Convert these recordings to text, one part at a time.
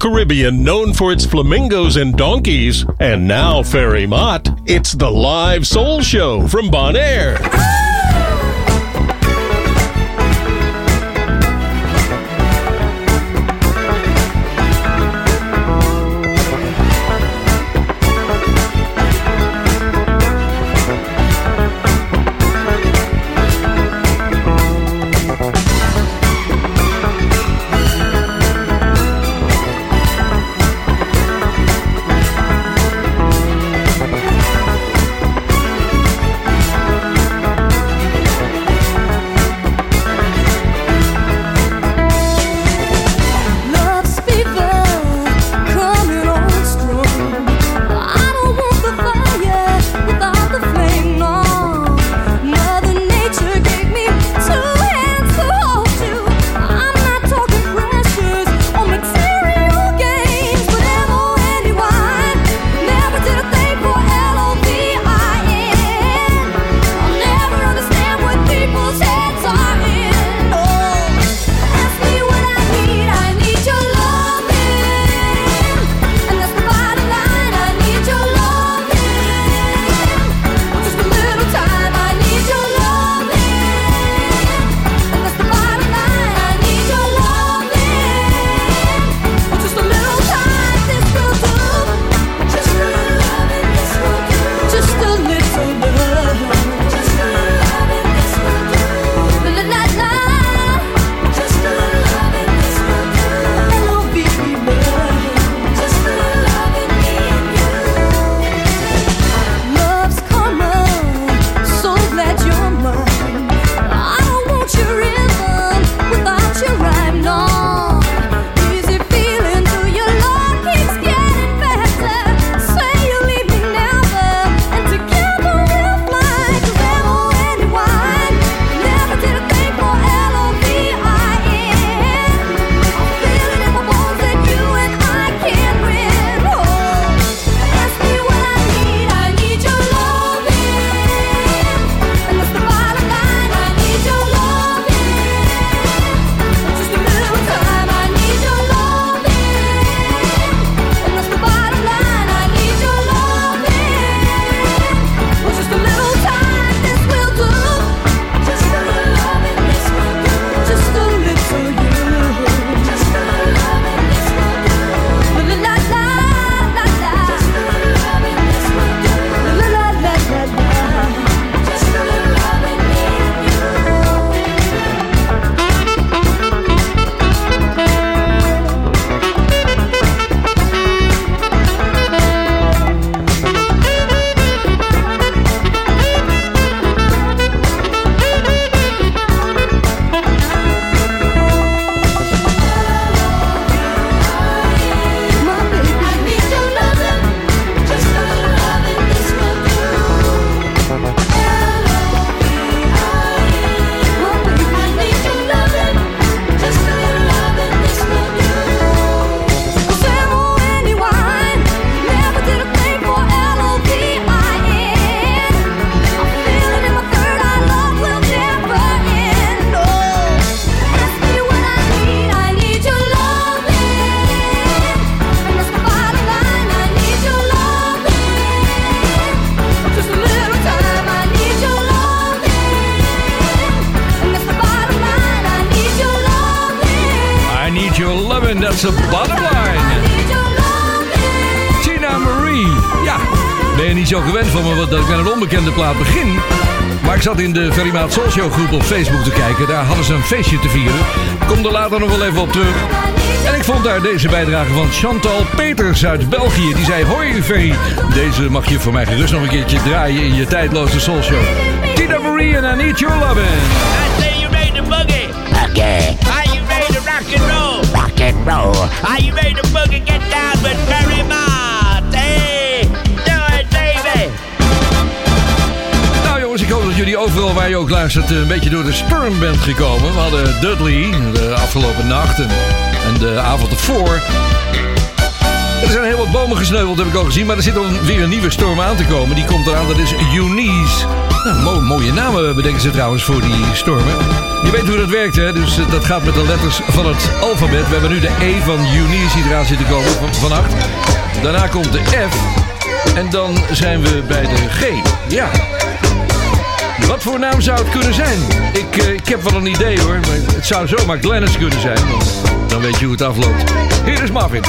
Caribbean known for its flamingos and donkeys. And now, Ferry Mott, it's the live soul show from Bonaire. In de Verimaat Social groep op Facebook te kijken. Daar hadden ze een feestje te vieren. Kom er later nog wel even op terug. En ik vond daar deze bijdrage van Chantal Peters uit België. Die zei, hoi Ferry, deze mag je voor mij gerust nog een keertje draaien in je tijdloze Soul Show. Tina Marie and I Need Your Lovin'. I say you made the boogie. Okay. Are you ready to rock and roll? Rock and roll. Are you ready to boogie? Get down with Ferry ik hoop dat jullie overal waar je ook luistert een beetje door de storm bent gekomen. We hadden Dudley de afgelopen nacht en, de avond ervoor. Er zijn heel wat bomen gesneuveld, heb ik al gezien. Maar er zit weer een nieuwe storm aan te komen. Die komt eraan, dat is Eunice. Nou, mooie namen bedenken ze trouwens voor die stormen. Je weet hoe dat werkt, hè? Dus eh, dat gaat met de letters van het alfabet. We hebben nu de E van Eunice die eraan zit te komen van, vannacht. Daarna komt de F. En dan zijn we bij de G. Ja. Wat voor naam zou het kunnen zijn? Ik, uh, ik heb wel een idee hoor. Maar het zou zomaar Glennis kunnen zijn. Dan weet je hoe het afloopt. Hier is Marvin.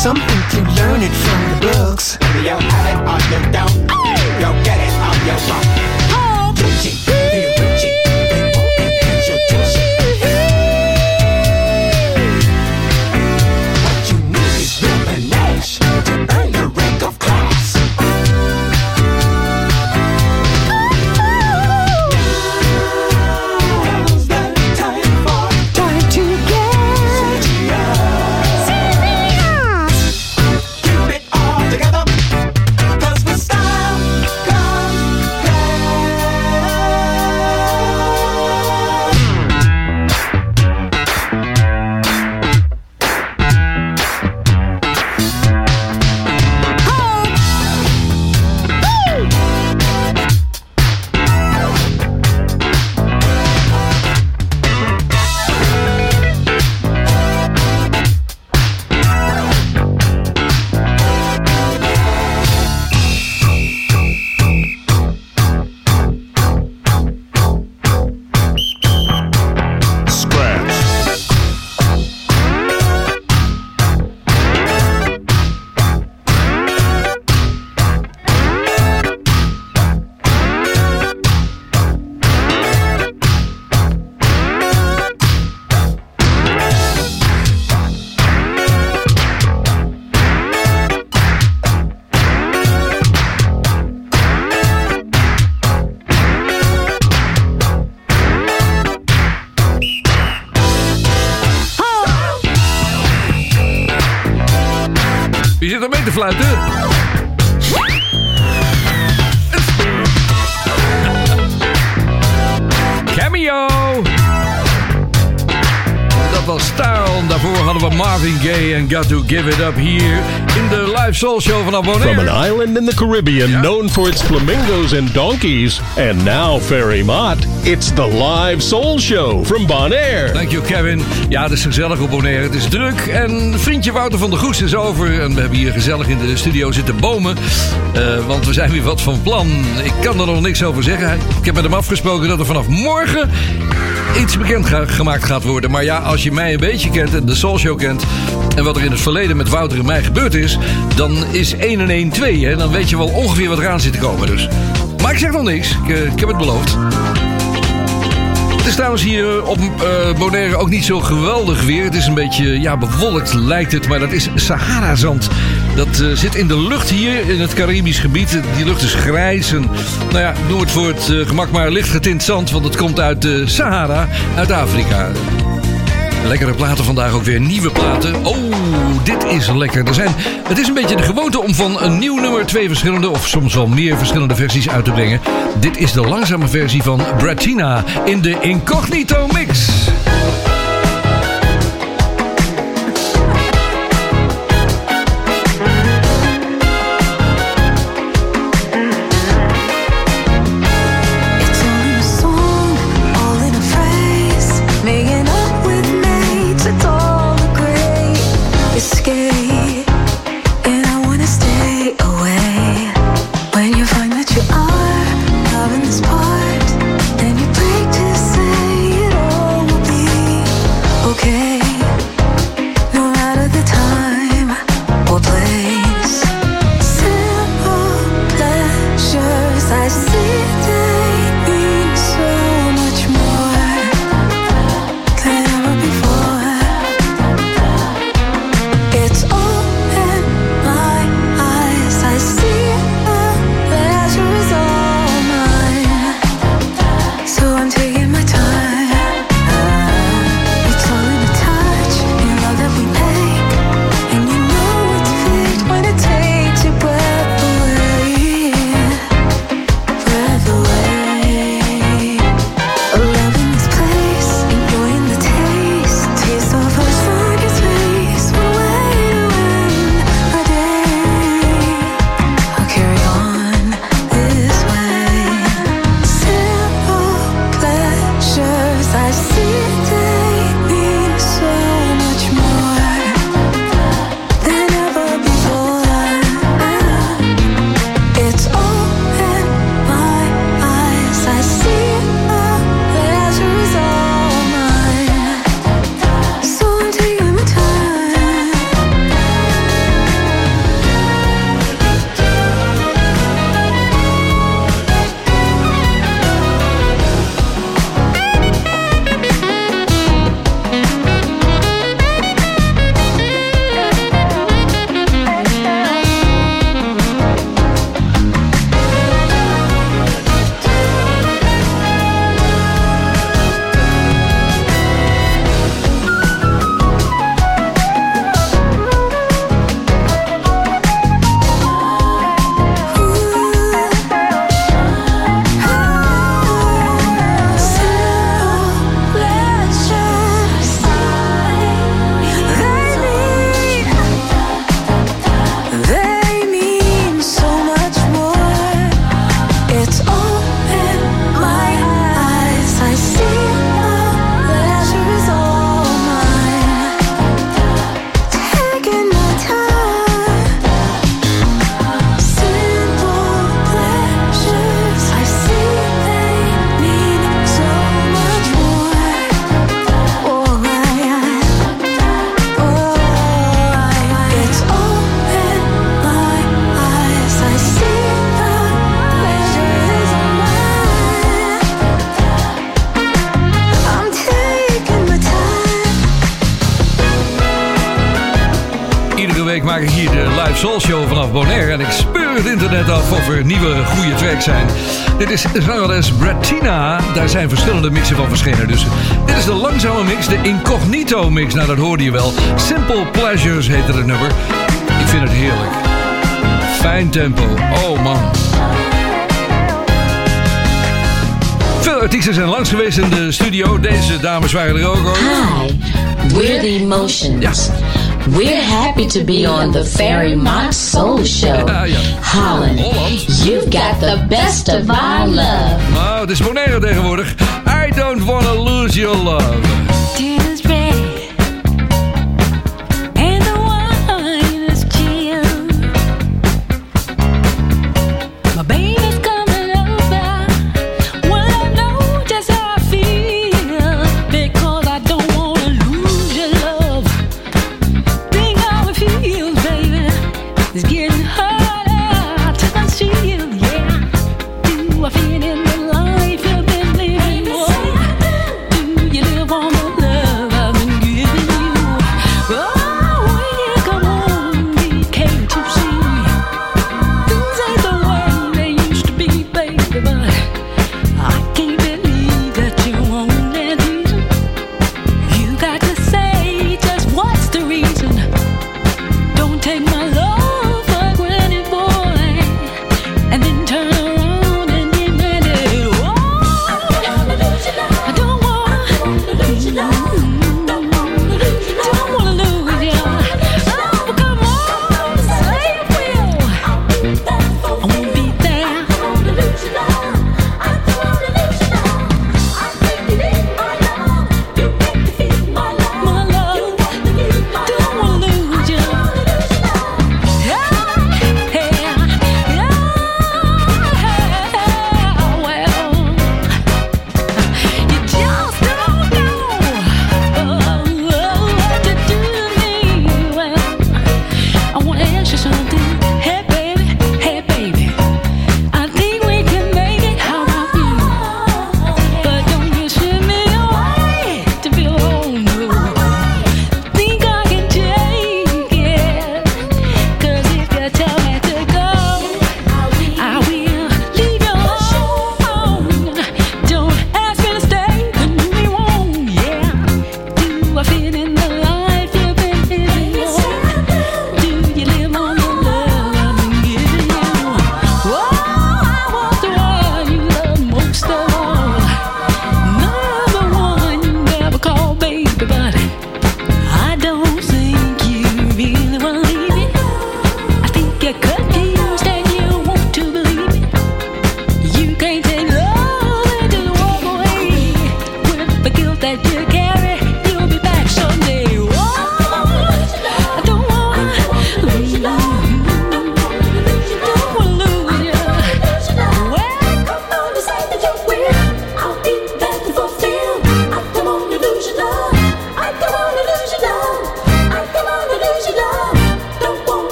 Something to learn it from the books. Whether you have it or you don't, you'll get it or you won't. Soul show vanaf From Bonaire. an island in the Caribbean Yeah. known for its flamingos and donkeys, and now Ferry Mott, it's the live soul show from Bonaire. Thank you, Kevin. Ja, het is gezellig op Bonaire. Het is druk. En vriendje Wouter van der Goes is over. En we hebben hier gezellig in de studio zitten bomen. Eh, want we zijn weer wat van plan. Ik kan er nog niks over zeggen. Ik heb met hem afgesproken dat er vanaf morgen iets bekend ga- gemaakt gaat worden. Maar ja, als je mij een beetje kent en de Soul Show kent... en wat er in het verleden met Wouter en mij gebeurd is... dan is 1 en 1 2. Hè? Dan weet je wel ongeveer wat eraan zit te komen. Dus. Maar ik zeg nog niks. Ik, eh, ik heb het beloofd. Het is trouwens hier op eh Bonaire ook niet zo geweldig weer. Het is een beetje ja, bewolkt lijkt het, maar dat is Sahara-zand. Dat eh, zit in de lucht hier in het Caribisch gebied. Die lucht is grijs en nou ja, noem het voor het eh, gemak maar licht getint zand. Want het komt uit de Sahara, uit Afrika. Lekkere platen vandaag ook weer, nieuwe platen. Oh, dit is lekker. Er zijn, het is een beetje de gewoonte om van een nieuw nummer twee verschillende... of soms wel meer verschillende versies uit te brengen. Dit is de langzame versie van Bratina in de Incognito Mix. away. is zangeres Bratina. Daar zijn verschillende mixen van verschenen. Dus dit is de langzame mix, de incognito mix. Nou, dat hoorde je wel. Simple Pleasures heette het nummer. Ik vind het heerlijk. Fijn tempo. Oh man. Veel artiesten zijn langs geweest in de studio. Deze dames waren er ook. al. Hi, we're the emotions. We're happy to be on the Fairy Mott Soul Show. Ah, Holland, Holland, oh, you've got the best of our love. Nou, het is Bonaire tegenwoordig. I don't wanna lose your love.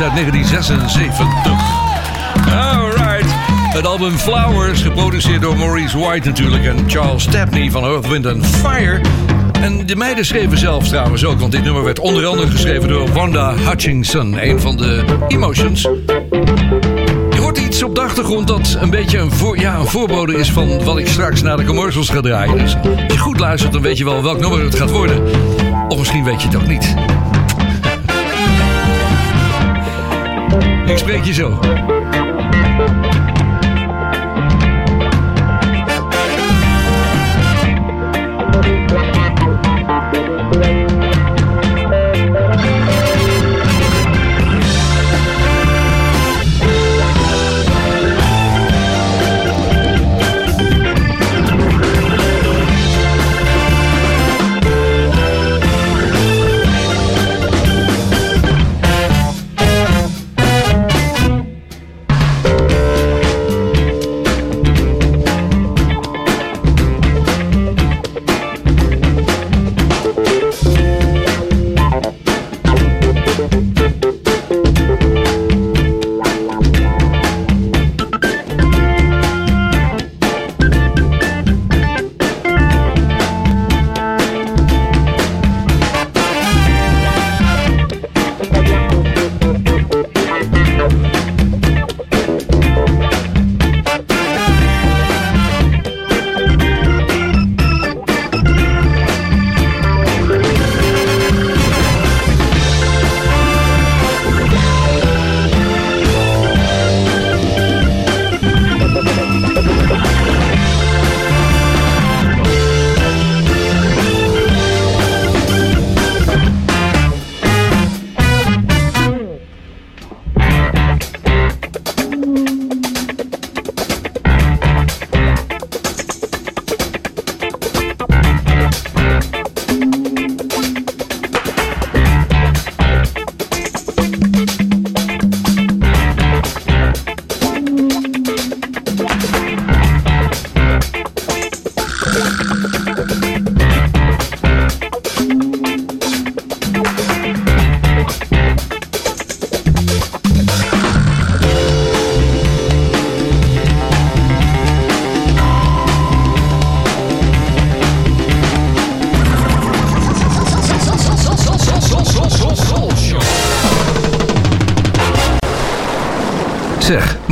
is uit 1976. Alright. Het album Flowers, geproduceerd door Maurice White natuurlijk... en Charles Stepney van Earth, Wind and Fire... En de meiden schreven zelf trouwens ook, want dit nummer werd onder andere geschreven door Wanda Hutchinson, een van de Emotions. Je hoort iets op de achtergrond dat een beetje een, ja, een voorbode is van wat ik straks naar de commercials ga draaien. Dus als je goed luistert, dan weet je wel welk nummer het gaat worden. Of misschien weet je het ook niet. Ik spreek je zo.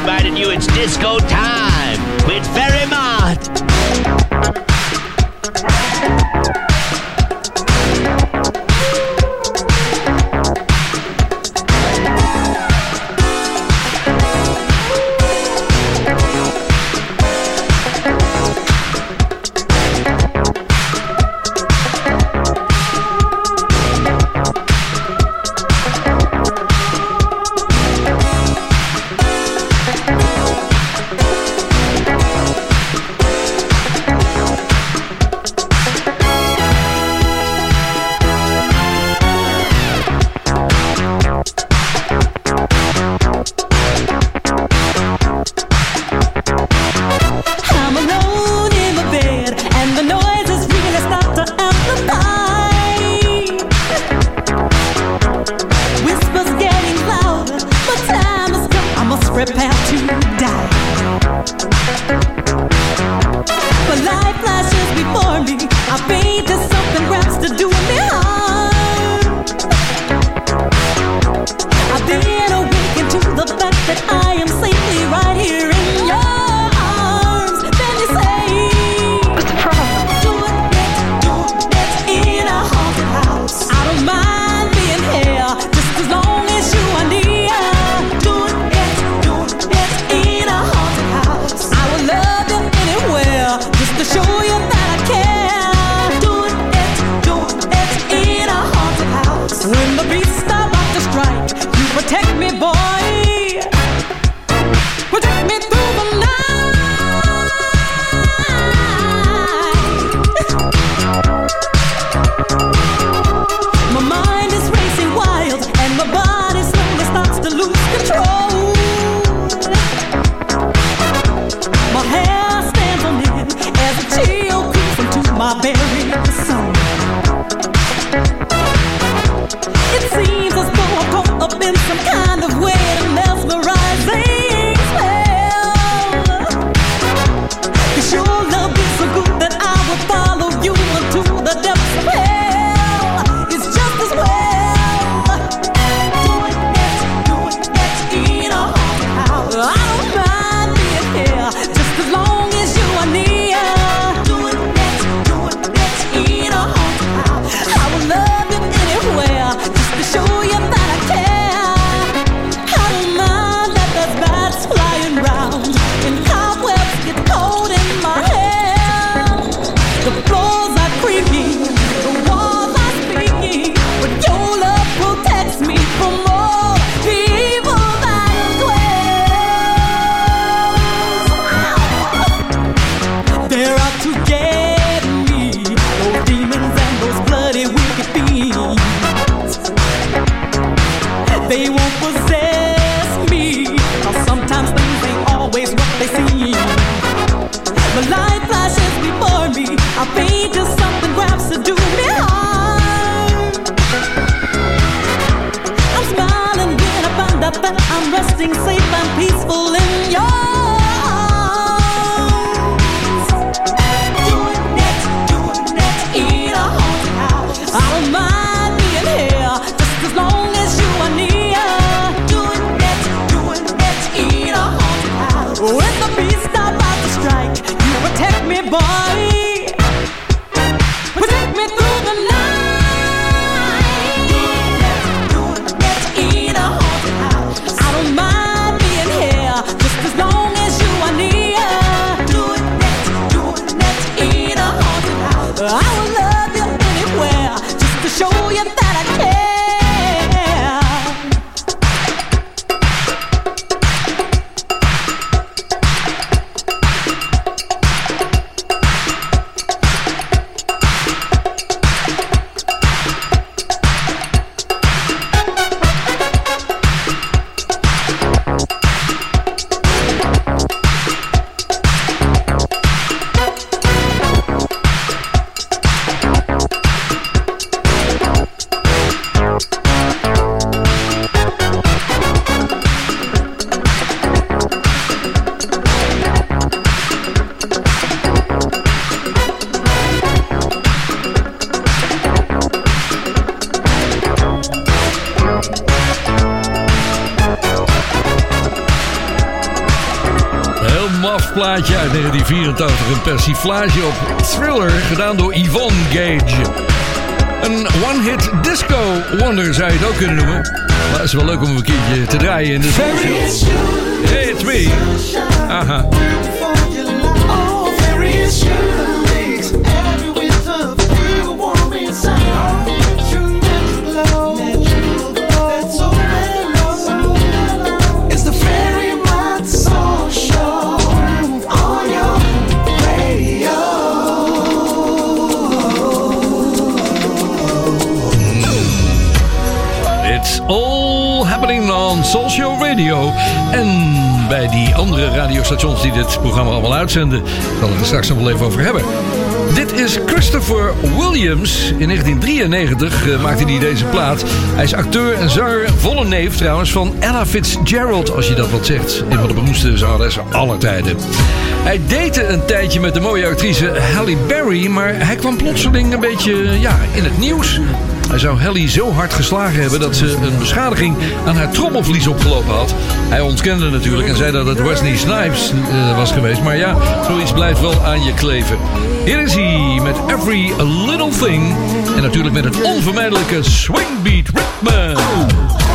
reminding you it's disco time with Ferry Mott. Persiflage op Thriller, gedaan door Yvonne Gage. Een one-hit disco wonder zou je het ook kunnen noemen. Maar het is wel leuk om een keertje te draaien in de show. Hey, it's me. Aha. En bij die andere radiostations die dit programma allemaal uitzenden, zal ik er straks nog wel even over hebben. Dit is Christopher Williams. In 1993 eh, maakte hij deze plaat. Hij is acteur en zanger, volle neef trouwens, van Ella Fitzgerald, als je dat wat zegt. Een van de beroemdste zangeressen aller tijden. Hij date een tijdje met de mooie actrice Halle Berry, maar hij kwam plotseling een beetje ja, in het nieuws. Hij zou Halle zo hard geslagen hebben dat ze een beschadiging aan haar trommelvlies opgelopen had. Hij ontkende natuurlijk en zei dat het Wesley Snipes eh, was geweest. Maar ja, zoiets blijft wel aan je kleven. Hier is hij met Every Little Thing. En natuurlijk met het onvermijdelijke swingbeat ritme.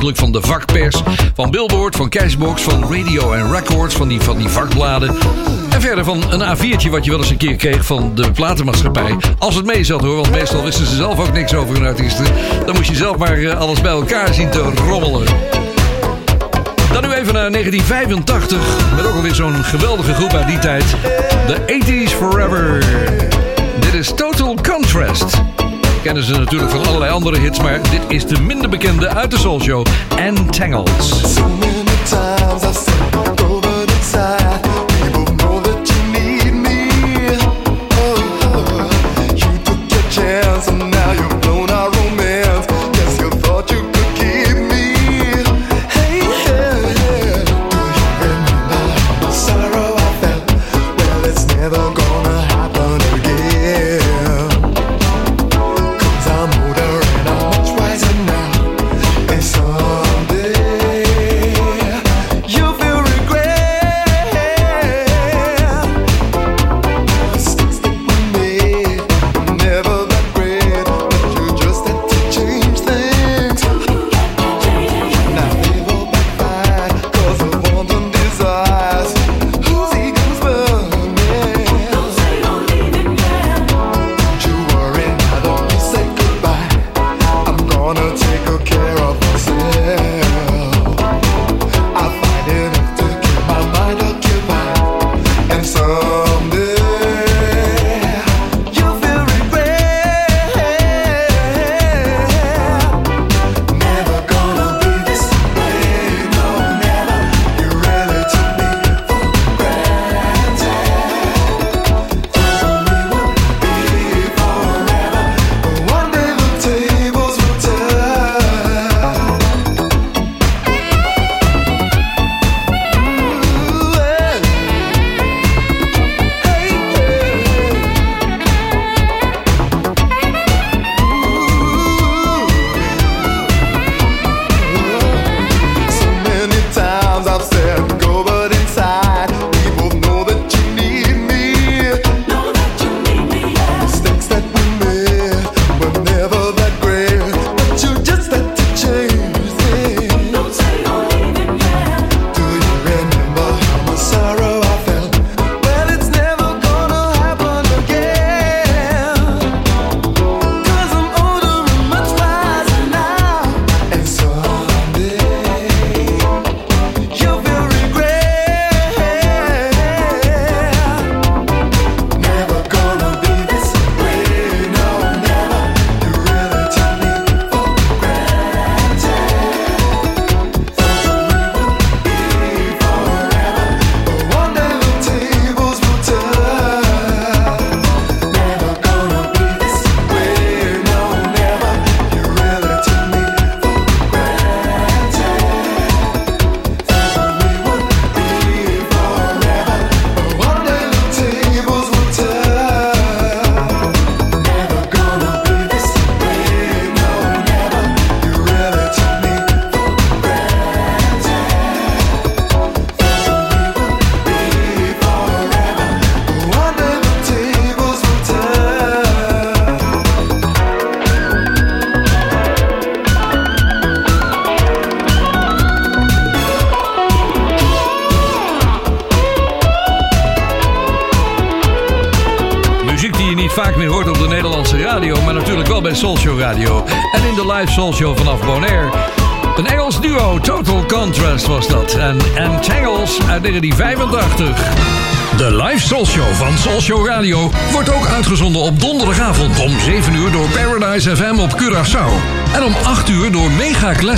afhankelijk van de vakpers. Van Billboard, van Cashbox, van Radio en Records, van die, van die vakbladen. En verder van een A4'tje wat je wel eens een keer kreeg van de platenmaatschappij. Als het mee zat hoor, want meestal wisten ze zelf ook niks over hun artiesten. Dan moest je zelf maar eh, alles bij elkaar zien te rommelen. Dan nu even naar 1985, met ook alweer zo'n geweldige groep uit die tijd. De 80s Forever. Dit is Total Contrast kennen ze natuurlijk van allerlei andere hits, maar dit is de minder bekende uit de Soul Show, Entangled.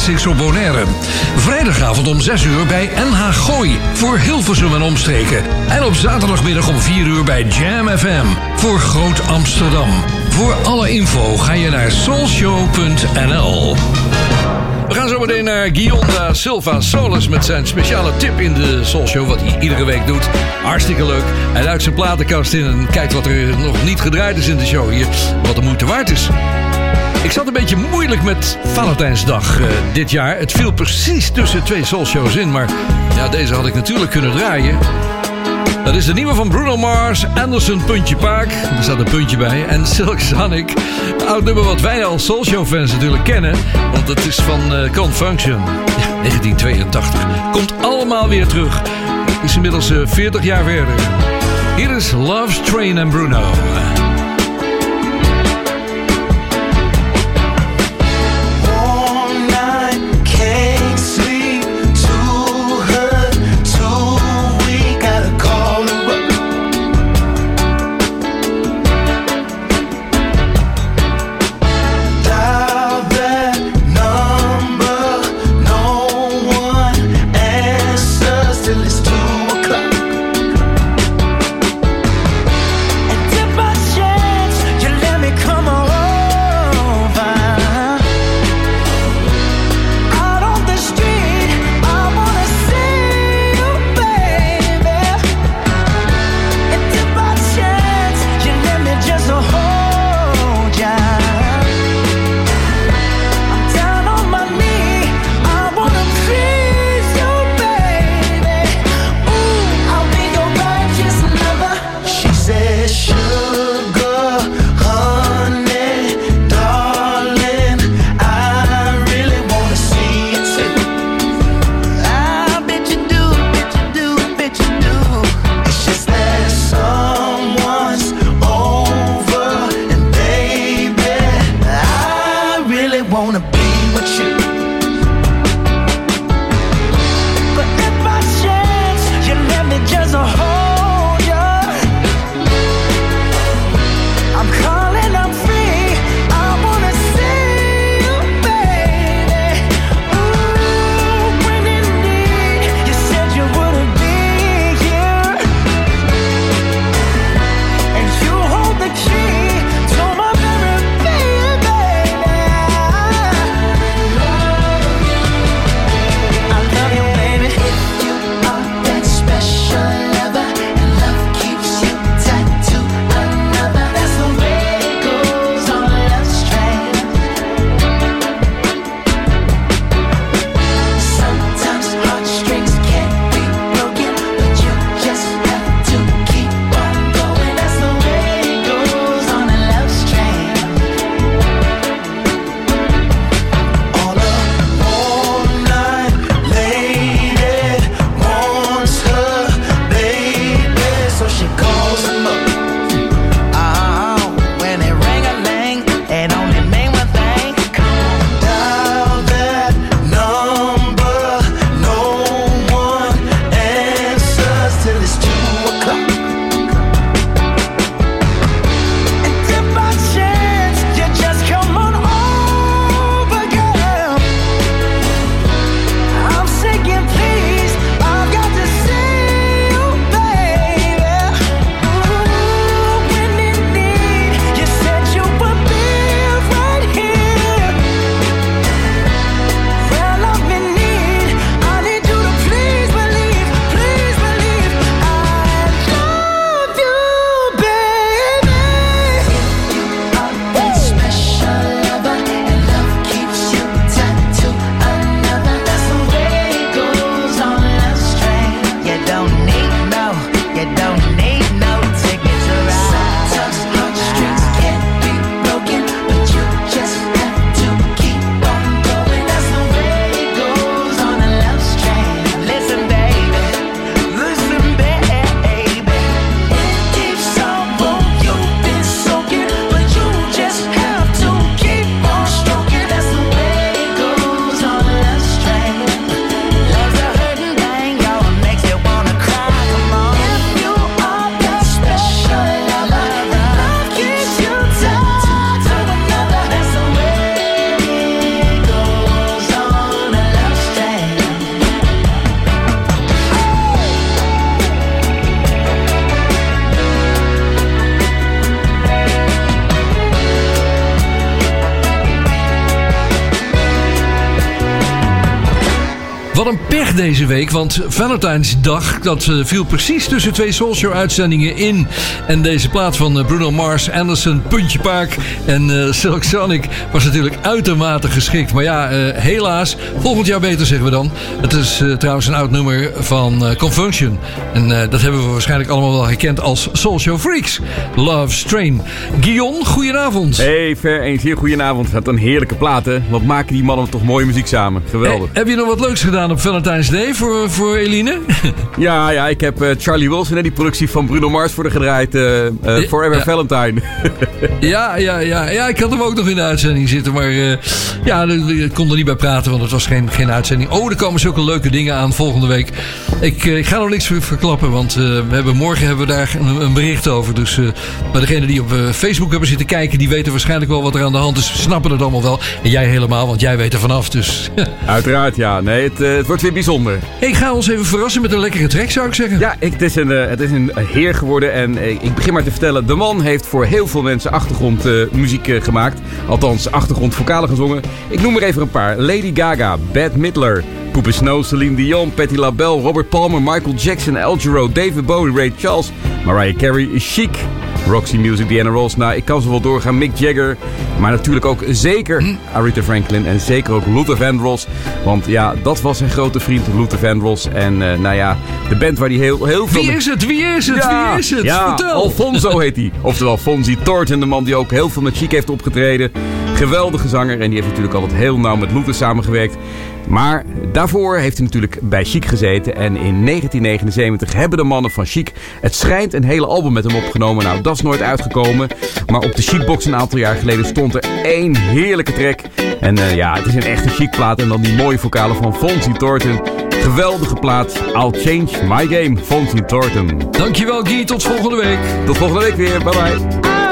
Classics op Bonaire. Vrijdagavond om 6 uur bij NH Gooi voor Hilversum en omstreken. En op zaterdagmiddag om 4 uur bij Jam FM voor Groot Amsterdam. Voor alle info ga je naar soulshow.nl. We gaan zo meteen naar Guionda Silva Solis met zijn speciale tip in de Soulshow wat hij iedere week doet. Hartstikke leuk. Hij duikt zijn platenkast in en kijkt wat er nog niet gedraaid is in de show hier. Wat de moeite waard is. Ik zat een beetje moeilijk met Valentijnsdag eh, dit jaar. Het viel precies tussen twee soulshows in, maar ja, deze had ik natuurlijk kunnen draaien. Dat is de nieuwe van Bruno Mars, Anderson Puntje Paak, daar staat een puntje bij, en Silk Sonic. Oud nummer wat wij als soulshow fans natuurlijk kennen, want het is van uh, Confunction. Ja, 1982. Komt allemaal weer terug. Is inmiddels eh, uh, 40 jaar verder. Hier is Love's Train en Bruno. Deze week, want Valentijnsdag dat eh, viel precies tussen twee Soulshow uitzendingen in. En deze plaat van eh, Bruno Mars, Anderson, Puntje Paak en eh, Silk Sonic was natuurlijk uitermate geschikt. Maar ja, helaas, volgend jaar beter zeggen we dan. Het is trouwens een oud nummer van Confunction. En dat hebben we waarschijnlijk allemaal wel herkend als Soulshow Freaks. Love Strain. Guillaume, goedenavond. Hey, Ver, een zeer goedenavond. Wat een heerlijke plaat, hè? Wat maken die mannen toch mooie muziek samen. Geweldig. Heb je nog wat leuks gedaan op Valentine's Day voor, voor Eline? Ja, ja, ik heb eh, Charlie Wilson, hè, die productie van Bruno Mars voor de gedraaid. eh, eh, Forever ja. Valentine. Ja, ja, ja, ja, ik had hem ook nog in de uitzending zitten. Maar eh, ja, ik kon er niet bij praten, want het was geen, geen uitzending. Oh, er komen zulke leuke dingen aan volgende week. Ik, eh, ik ga nog niks ver- verklappen, want we hebben, morgen hebben we daar een, een bericht over. Dus maar degenen die op Facebook hebben zitten kijken, die weten waarschijnlijk wel wat er aan de hand is. Snappen het allemaal wel. En jij helemaal, want jij weet er vanaf. Dus Uiteraard, ja. Nee, het, het wordt weer bijzonder. Hey, ga ons even verrassen met een lekkere track, zou ik zeggen. Ja, ik, het, is een, eh, het is een heer geworden. En eh, ik begin maar te vertellen. De man heeft voor heel veel mensen achtergrondmuziek eh, gemaakt. Althans, achtergrondvokalen gezongen. Ik noem er even een paar. Lady Gaga, Bette Midler, Poepen Snow, Celine Dion, Patti LaBelle, Robert Palmer, Michael Jackson, El Giro, David Bowie, Ray Charles, Mariah Carey, Chic, Roxy Music, Diana Ross. Nou, ik kan ze wel doorgaan. Mick Jagger. Maar natuurlijk ook zeker Aretha Franklin. En zeker ook Luther Vandross. Want ja, dat was zijn grote vriend Luther Vandross. En eh, nou ja, de band waar hij heel, heel veel... Wie is het? Wie is het? Wie is het? Ja, Vertel. Alfonso heet hij. Oftewel Fonzie Thornton, de man die ook heel veel met Chic heeft opgetreden. Geweldige zanger en die heeft natuurlijk altijd heel nauw met Luther samengewerkt. Maar daarvoor heeft hij natuurlijk bij Chic gezeten. En in 1979 hebben de mannen van Chic het schijnt een hele album met hem opgenomen. Nou, dat is nooit uitgekomen. Maar op de Chicbox een aantal jaar geleden stond er één heerlijke track. En eh, ja, het is een echte Chic plaat. En dan die mooie vocalen van Fonzie Thornton. Geweldige plaat. I'll change my game, Fonzie Thornton. Dankjewel Guy, tot volgende week. Tot volgende week weer. Bye bye.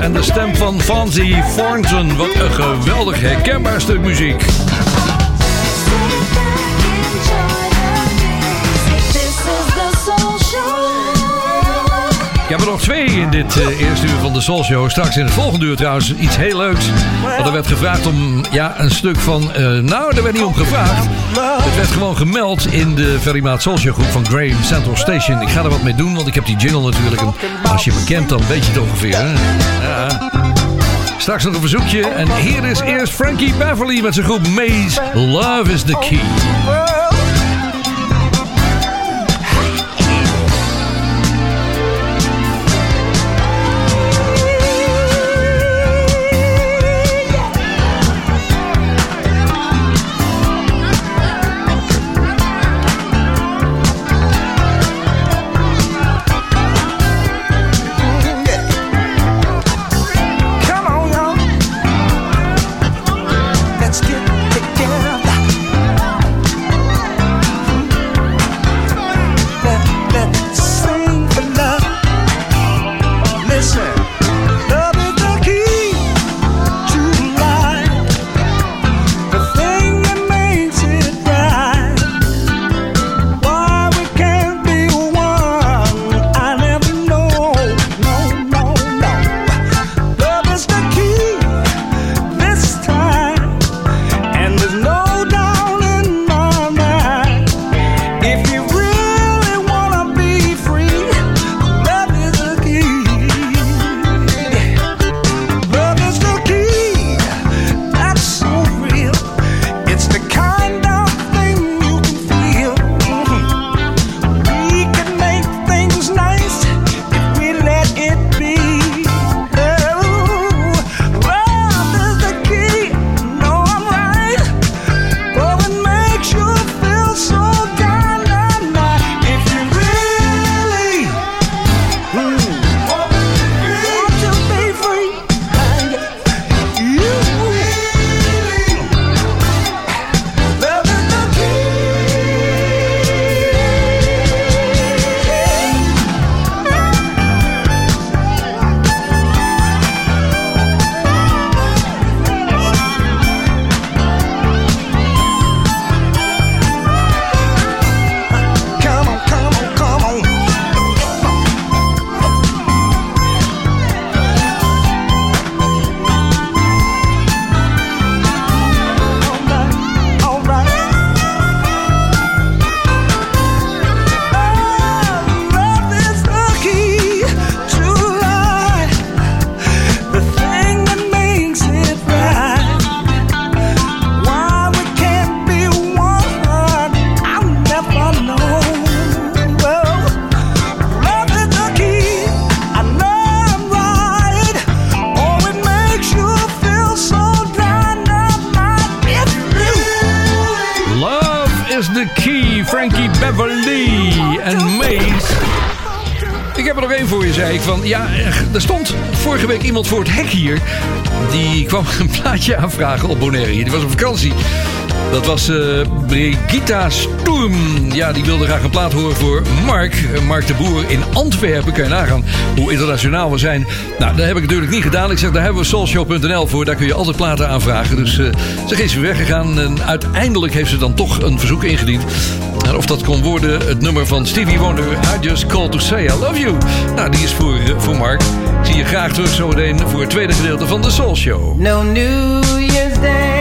En de stem van Fonzie Thornton. Wat een geweldig herkenbaar stuk muziek. In dit eh, eerste uur van de Soul Show. Straks in het volgende uur trouwens iets heel leuks. Want er werd gevraagd om ja, een stuk van... eh, nou, daar werd niet om gevraagd. Het werd gewoon gemeld in de Very Maat Soul groep van Graham Central Station. Ik ga er wat mee doen, want ik heb die jingle natuurlijk. Als je me kent, dan weet je het ongeveer. Hè? Ja. Straks nog een verzoekje. En hier is eerst Frankie Beverly met zijn groep Maze. Love is the key. Plaatje aanvragen op Bonaire. Was op vakantie. Dat was eh Brigitta Sturm. Ja, die wilde graag een plaat horen voor Mark. Eh, Mark de Boer in Antwerpen. Kan je nagaan hoe internationaal we zijn. Nou, dat heb ik natuurlijk niet gedaan. Ik zeg, daar hebben we soulshow.nl voor. Daar kun je altijd platen aanvragen. Dus eh ze is weer weggegaan. En uiteindelijk heeft ze dan toch een verzoek ingediend. En of dat kon worden het nummer van Stevie Wonder. I just called to say I love you. Nou, die is voor, voor Mark. Zie je graag terug zometeen voor het tweede gedeelte van de Soul Show. No New Year's Day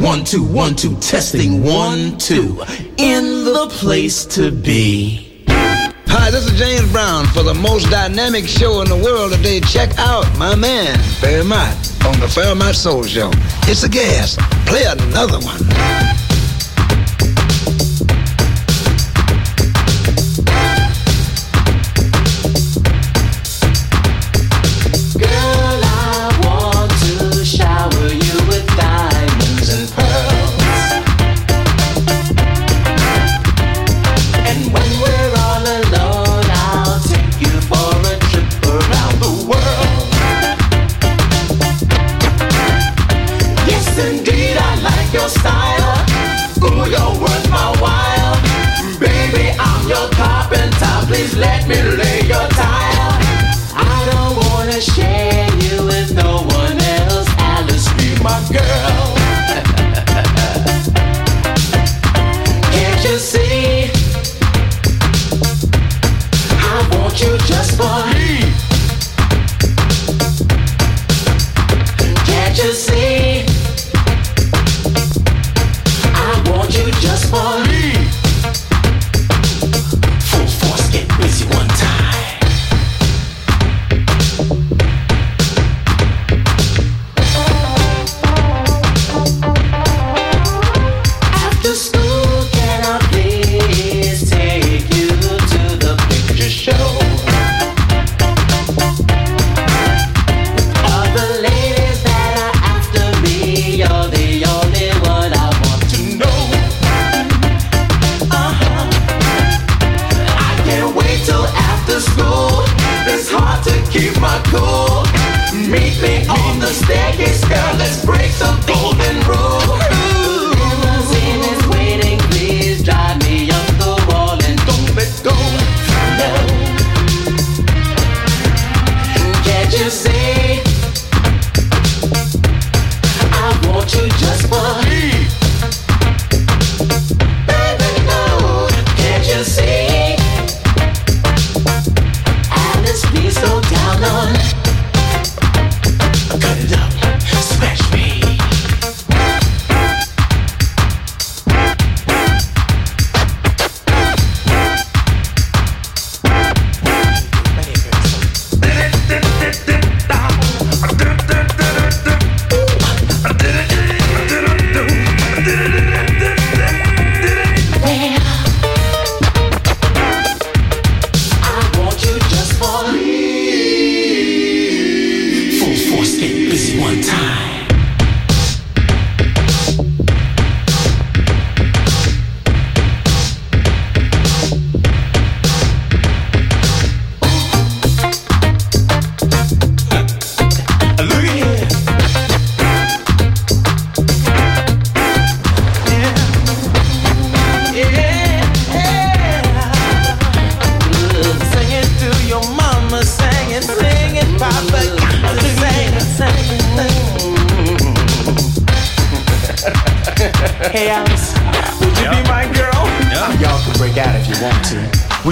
One, two, one, two, testing, one, two. In the place to be. Hi, this is James Brown for the most dynamic show in the world today. Check out my man, Fairmont, on the Fairmont Soul Show. It's a gas. Play another one.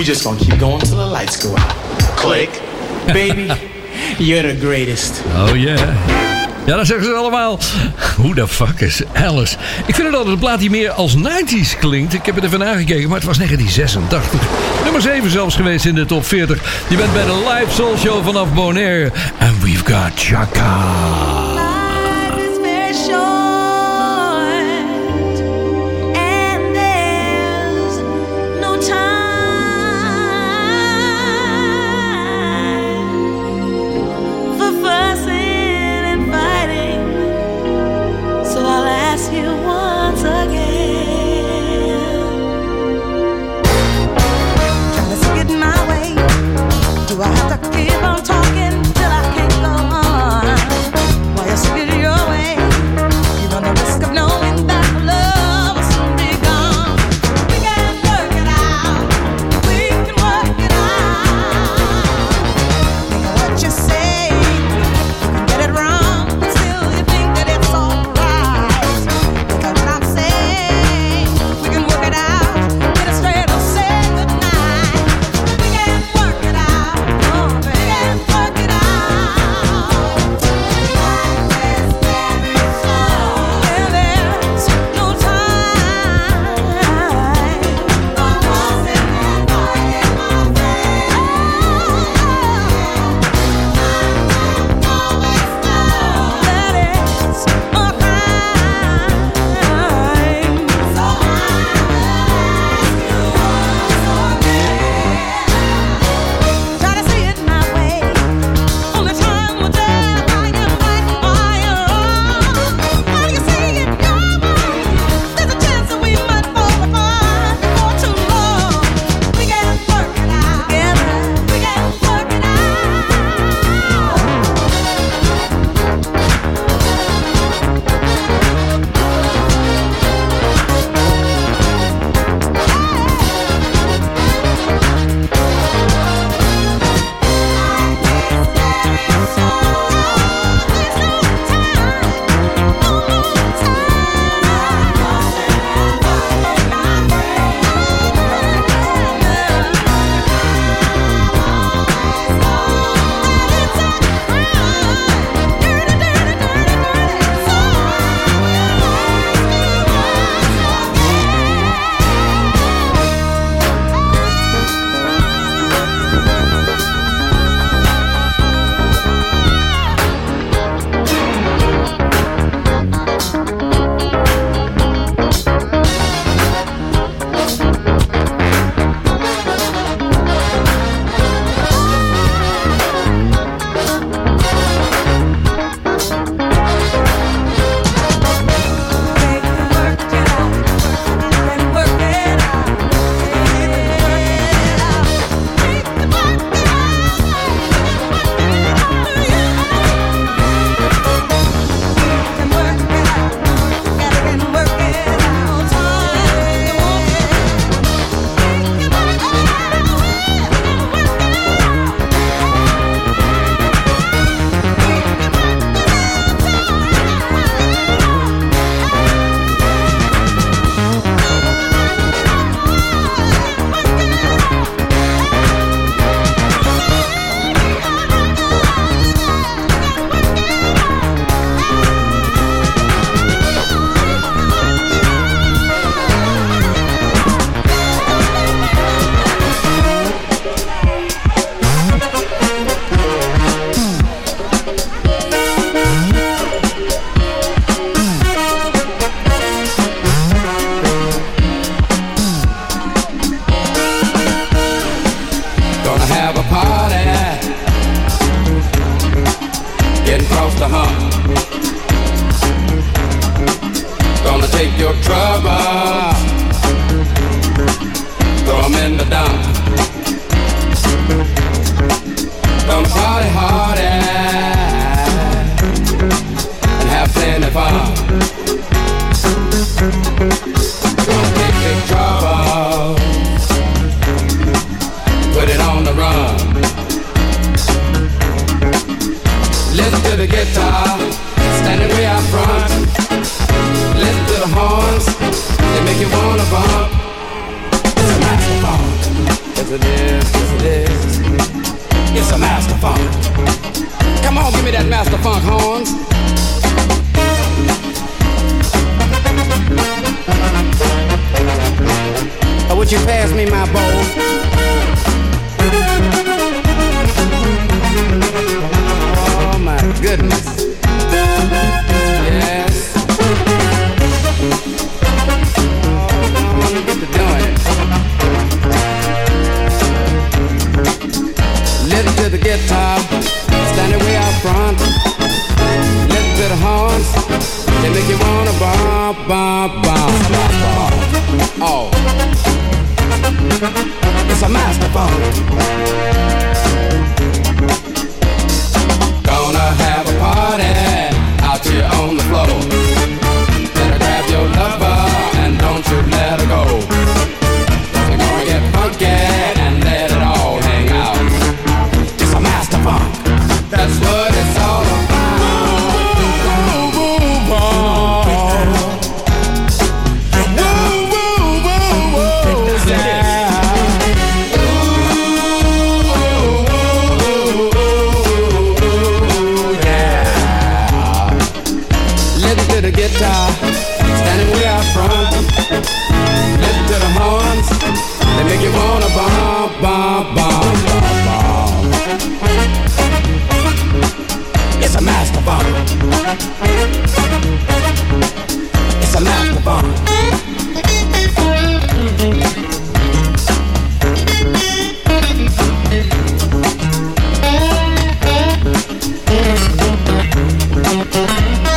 Just gonna keep going till the lights go out. Click. Baby, you're the greatest. Oh yeah. Ja, dat zeggen ze allemaal. Hoe de fuck is Alice? Ik vind het altijd een plaat die meer als 90s klinkt. Ik heb er even nagekeken, maar het was 1986. Nummer 7 zelfs geweest in de top 40. Je bent bij de live soul show vanaf Bonaire. En we've got Chaka.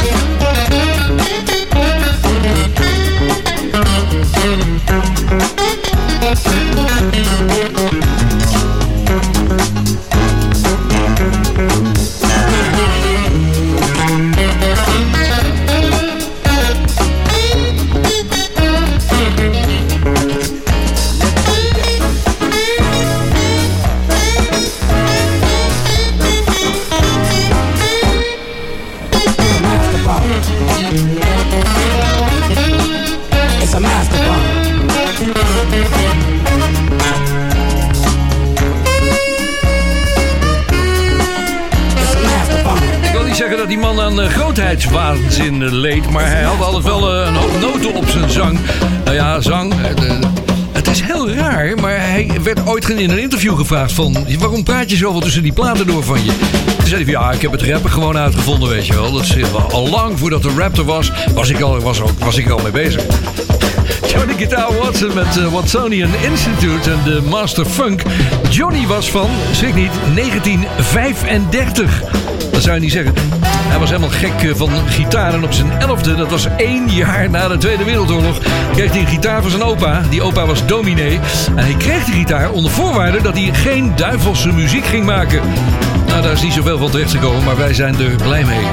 It's eh, leed, maar hij had altijd wel eh, een hoop noten op zijn zang. Nou ja, zang. eh, het is heel raar, maar hij werd ooit in een interview gevraagd van... waarom praat je zoveel tussen die platen door van je? Toen zei hij van, ja, ik heb het rappen gewoon uitgevonden, weet je wel. Dat is eh, al lang voordat de rap er was, was ik, al, was, ook, was ik al mee bezig. Johnny Guitar Watson met uh, Watsonian Institute en de Master Funk. Johnny was van, schrik niet, 1935. Dat zou je niet zeggen. Hij was helemaal gek eh, van gitaar en op zijn elfde, dat was één jaar na de Tweede Wereldoorlog, kreeg hij een gitaar van zijn opa. Die opa was dominee. En hij kreeg die gitaar onder voorwaarde dat hij geen duivelse muziek ging maken. Nou, daar is niet zoveel van terecht gekomen, maar wij zijn er blij mee.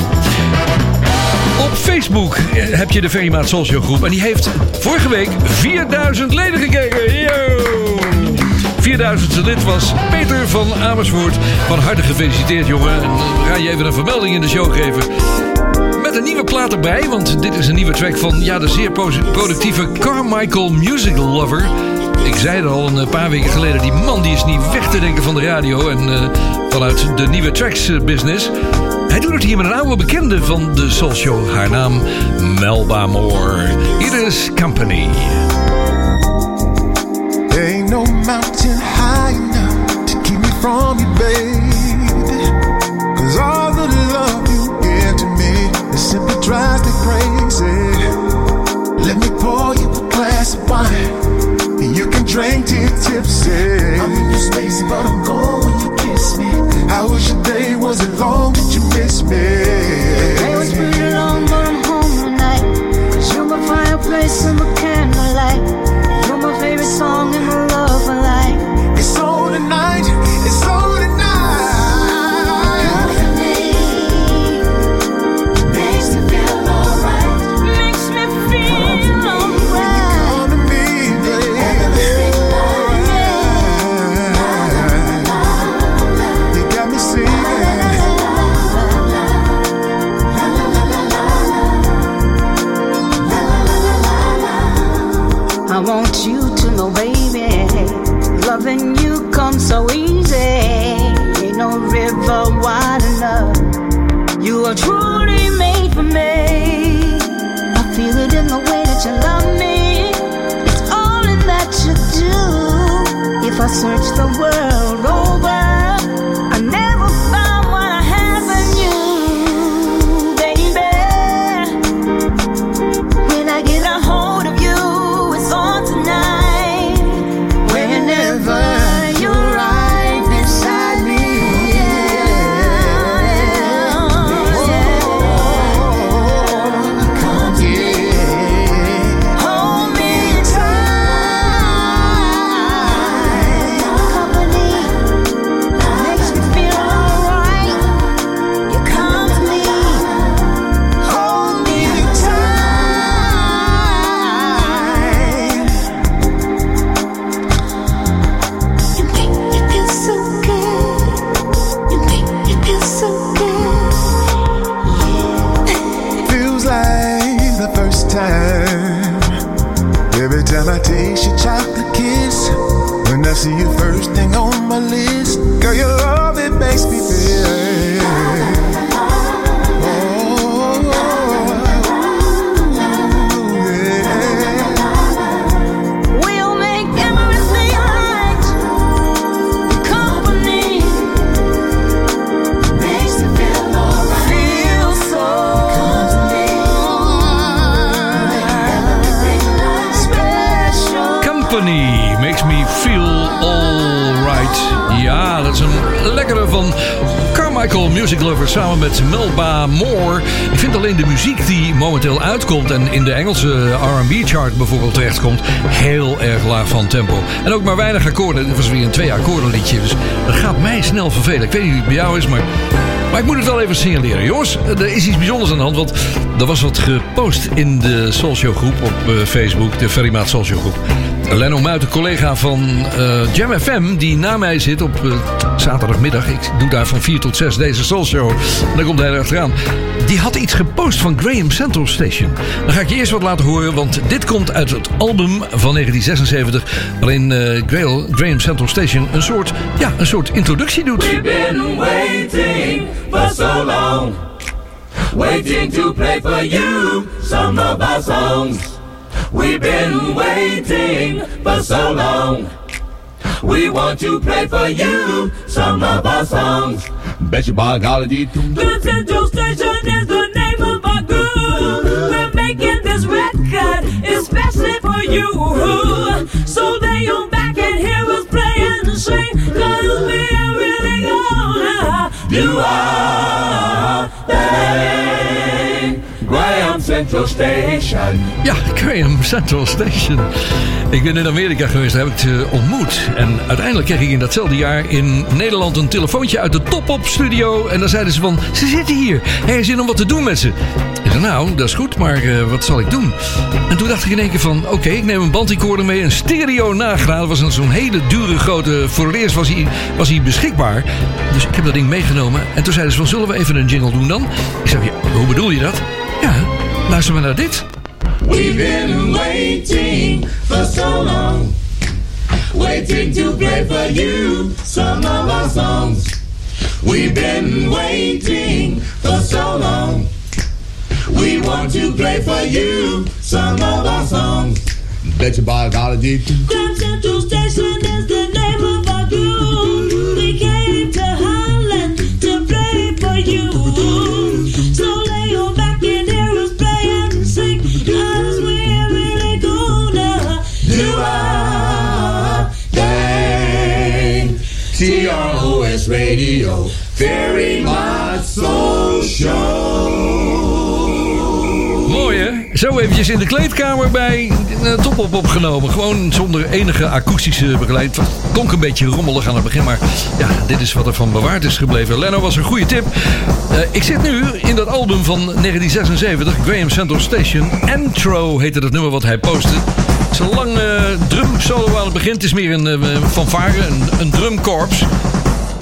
Op Facebook eh, heb je de Ferrymaat Social groep. En die heeft vorige week 4000 leden gekregen. Yo! 4000ste lid was Peter van Amersfoort. Van harte gefeliciteerd, jongen. En eh, we gaan je even een vermelding in de show geven. Met een nieuwe plaat erbij, want dit is een nieuwe track van ja, de zeer productieve Carmichael Music Lover. Ik zei het al een paar weken geleden, die man die is niet weg te denken van de radio en eh, vanuit de nieuwe tracks eh, business. Hij doet het hier met een oude bekende van de Soul Show. Haar naam Melba Moore. Hier is Company. No mountain high enough to keep me from you, baby. Cause all the love you give to me, it simply drives me crazy. Let me pour you a glass of wine, and you can drink till tipsy. I'm in your space, but I'm gone when you kiss me. How was your day? Was it long? Did you miss me? Day was pretty long, but I'm home tonight. Cause you're my fireplace and my candlelight. You're my favorite song and my search the world. Over, tempo. En ook maar weinig akkoorden. Dit was weer een twee akkoorden liedje, dus dat gaat mij snel vervelen. Ik weet niet hoe het bij jou is, maar... Maar ik moet het wel even signaleren. Jongens, er is iets bijzonders aan de hand. Want er was wat gepost in de Soulshow groep op eh, Facebook. De Ferrymaat Soulshow groep. Lenno Muit, een collega van eh, Jam FM, die na mij zit op eh, zaterdagmiddag. Ik doe daar van 4 tot 6 deze Soulshow. En dan komt hij erachteraan. Die had iets gepost van Graham Central Station. Dan ga ik je eerst wat laten horen, want dit komt uit het album van 1976. Waarin Graham, Graham Central Station een soort, ja, een soort introductie doet. We've been waiting for so long, waiting to play for you some of our songs. We've been waiting for so long. We want to play for you some of our songs. Bet your biology The Central Station is the name of our group. We're making this record especially for you. Central Station. Ja, Graham Central Station. Ik ben in Amerika geweest, daar heb ik ze ontmoet. En uiteindelijk kreeg ik in datzelfde jaar in Nederland een telefoontje uit de Top-Op studio. En dan zeiden ze van, ze zitten hier. Er is zin om wat te doen met ze. Ik zei, nou, dat is goed, maar eh, wat zal ik doen? En toen dacht ik in één keer van, oké, ik neem een bandrecorder mee. Een stereo nagraad. Dat was zo'n hele dure grote... Voor eerst was hij, was hij beschikbaar. Dus ik heb dat ding meegenomen. En toen zeiden ze van, zullen we even een jingle doen dan? Ik zei, hoe bedoel je dat? Ja, luister maar naar dit. We've been waiting for so long, waiting to play for you some of our songs. We've been waiting for so long. We want to play for you some of our songs. Bet your biology. Grand Central TROS Radio, very much so show. Mooi hè? Zo eventjes in de kleedkamer bij uh, Top Op opgenomen. Gewoon zonder enige akoestische begeleiding. Het klonk een beetje rommelig aan het begin, maar ja, dit is wat er van bewaard is gebleven. Leno was een goede tip. Eh, ik zit nu in dat album van 1976, Graham Central Station. Intro heette het nummer wat hij postte. Een lange drum solo aan het begin. Het is meer een uh, fanfare, een, een drumkorps.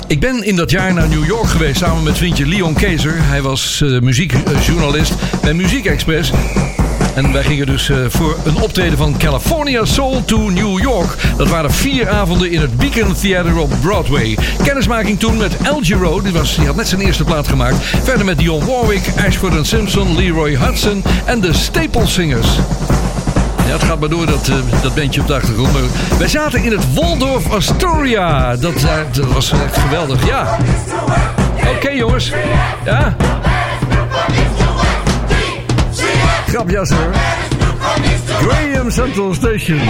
Ik ben in dat jaar naar New York geweest samen met vriendje Leon Kezer. Hij was uh, muziekjournalist bij Muziek Express. En wij gingen dus eh, voor een optreden van California Soul to New York. Dat waren vier avonden in het Beacon Theater op Broadway. Kennismaking toen met Al Giro, die, was, die had net zijn eerste plaat gemaakt. Verder met Dionne Warwick, Ashford Simpson, Leroy Hudson en de Staple Singers. Ja, het gaat maar door, dat, eh, dat bandje op de achtergrond. Maar wij zaten in het Waldorf Astoria. Dat, eh, dat was echt geweldig, ja. Oké jongens, ja. Grapjas hoor. Graham Central Station.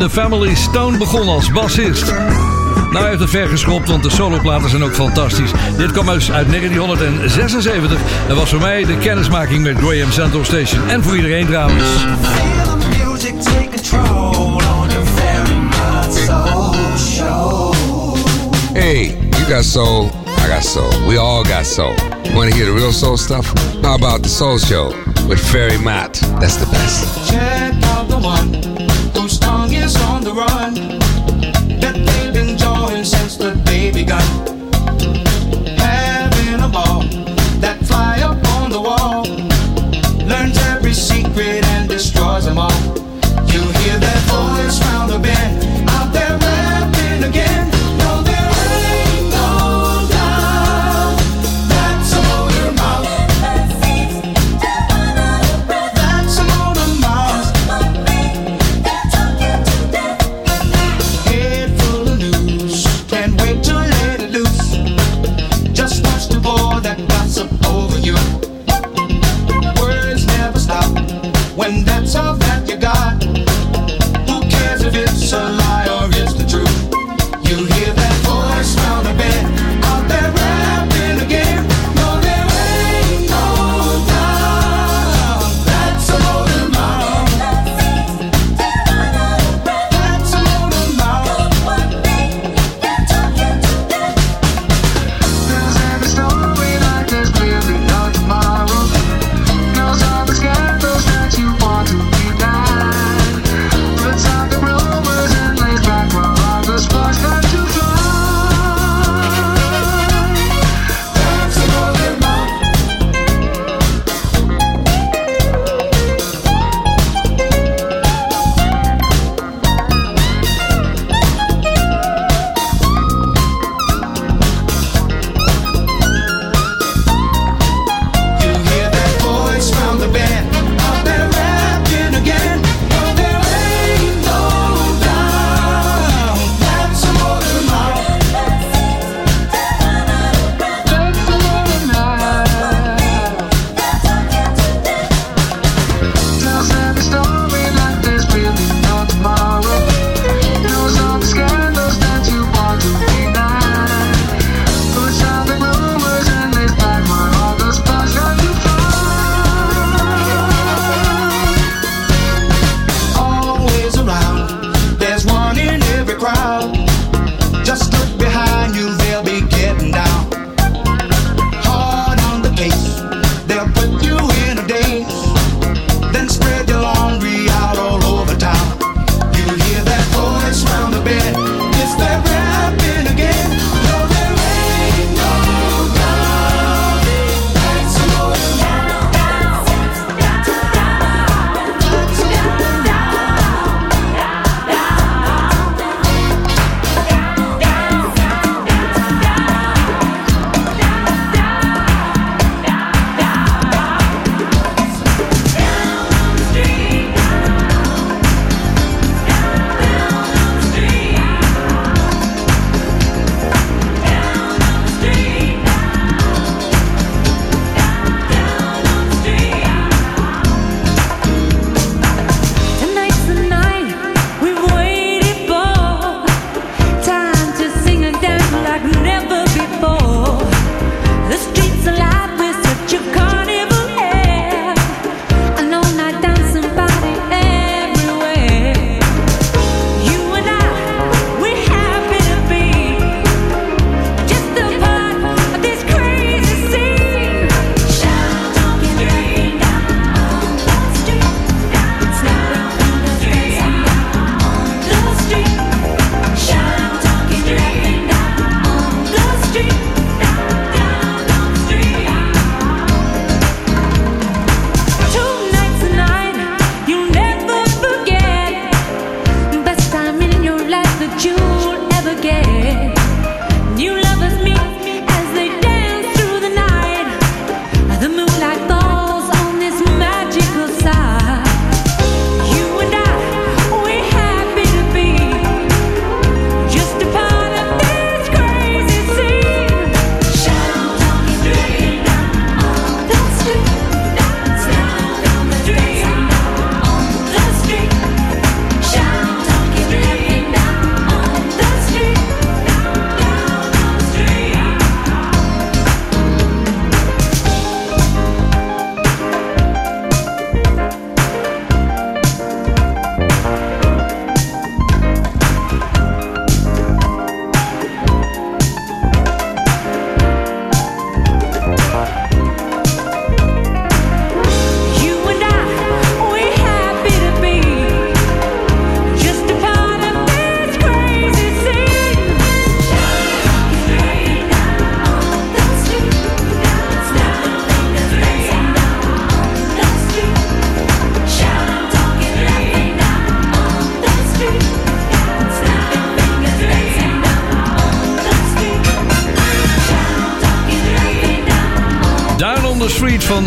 The Family Stone begon als bassist. Nou, hij heeft het ver geschopt, want de soloplaten zijn ook fantastisch. Dit kwam dus uit 1976 en was voor mij de kennismaking met Graham Central Station. En voor iedereen trouwens. Music take control on the very mind soul show. Hey, you got soul, I got soul. We all got soul. Want to hear the real soul stuff? How about the Soul Show with Ferry Matt? That's the best. Check out the one the run. That they've been enjoying since the day begun.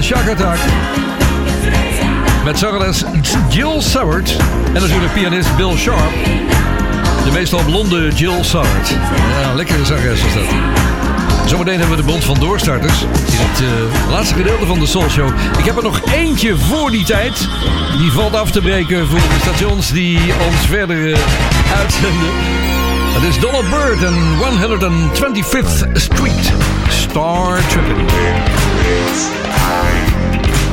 Shack Attack. Met zangeres Jill Soward en natuurlijk pianist Bill Sharp. De meestal blonde Jill Soward. Ja, lekkere zangeres was dat. Zometeen hebben we de bond van doorstarters in het eh, laatste gedeelte van de Soul Show. Ik heb er nog eentje voor die tijd. Die valt af te breken voor de stations die ons verder eh, uitzenden. Het is Donald Byrd en 125th Street. Star time.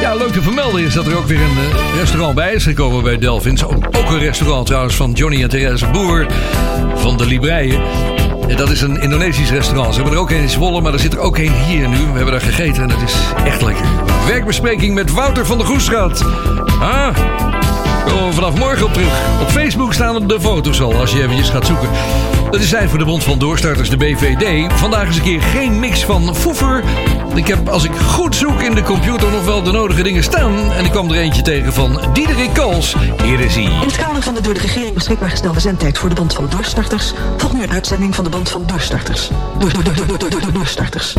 Ja, leuk te vermelden is dat er ook weer een eh, restaurant bij is gekomen bij Delphins. Ook, een restaurant trouwens van Johnny en Therese Boer van de Libreien. En dat is een Indonesisch restaurant. Ze hebben er ook een in Zwolle, maar er zit er ook een hier nu. We hebben daar gegeten en het is echt lekker. Werkbespreking met Wouter van der Goestraat. Ah, komen we vanaf morgen op terug. Op Facebook staan de foto's al, als je eventjes gaat zoeken. Dat is zijn voor de Bond van Doorstarters, de BVD. Vandaag eens een keer geen mix van foever. Ik heb, als ik goed zoek in de computer, nog wel de nodige dingen staan. En ik kwam er eentje tegen van Diederik Kools. Hier is hij. In het kader van de door de regering beschikbaar gestelde zendtijd voor de band van doorstarters volgt nu een uitzending van de band van doorstarters. Door, door, door, door, door, door, door, doorstarters.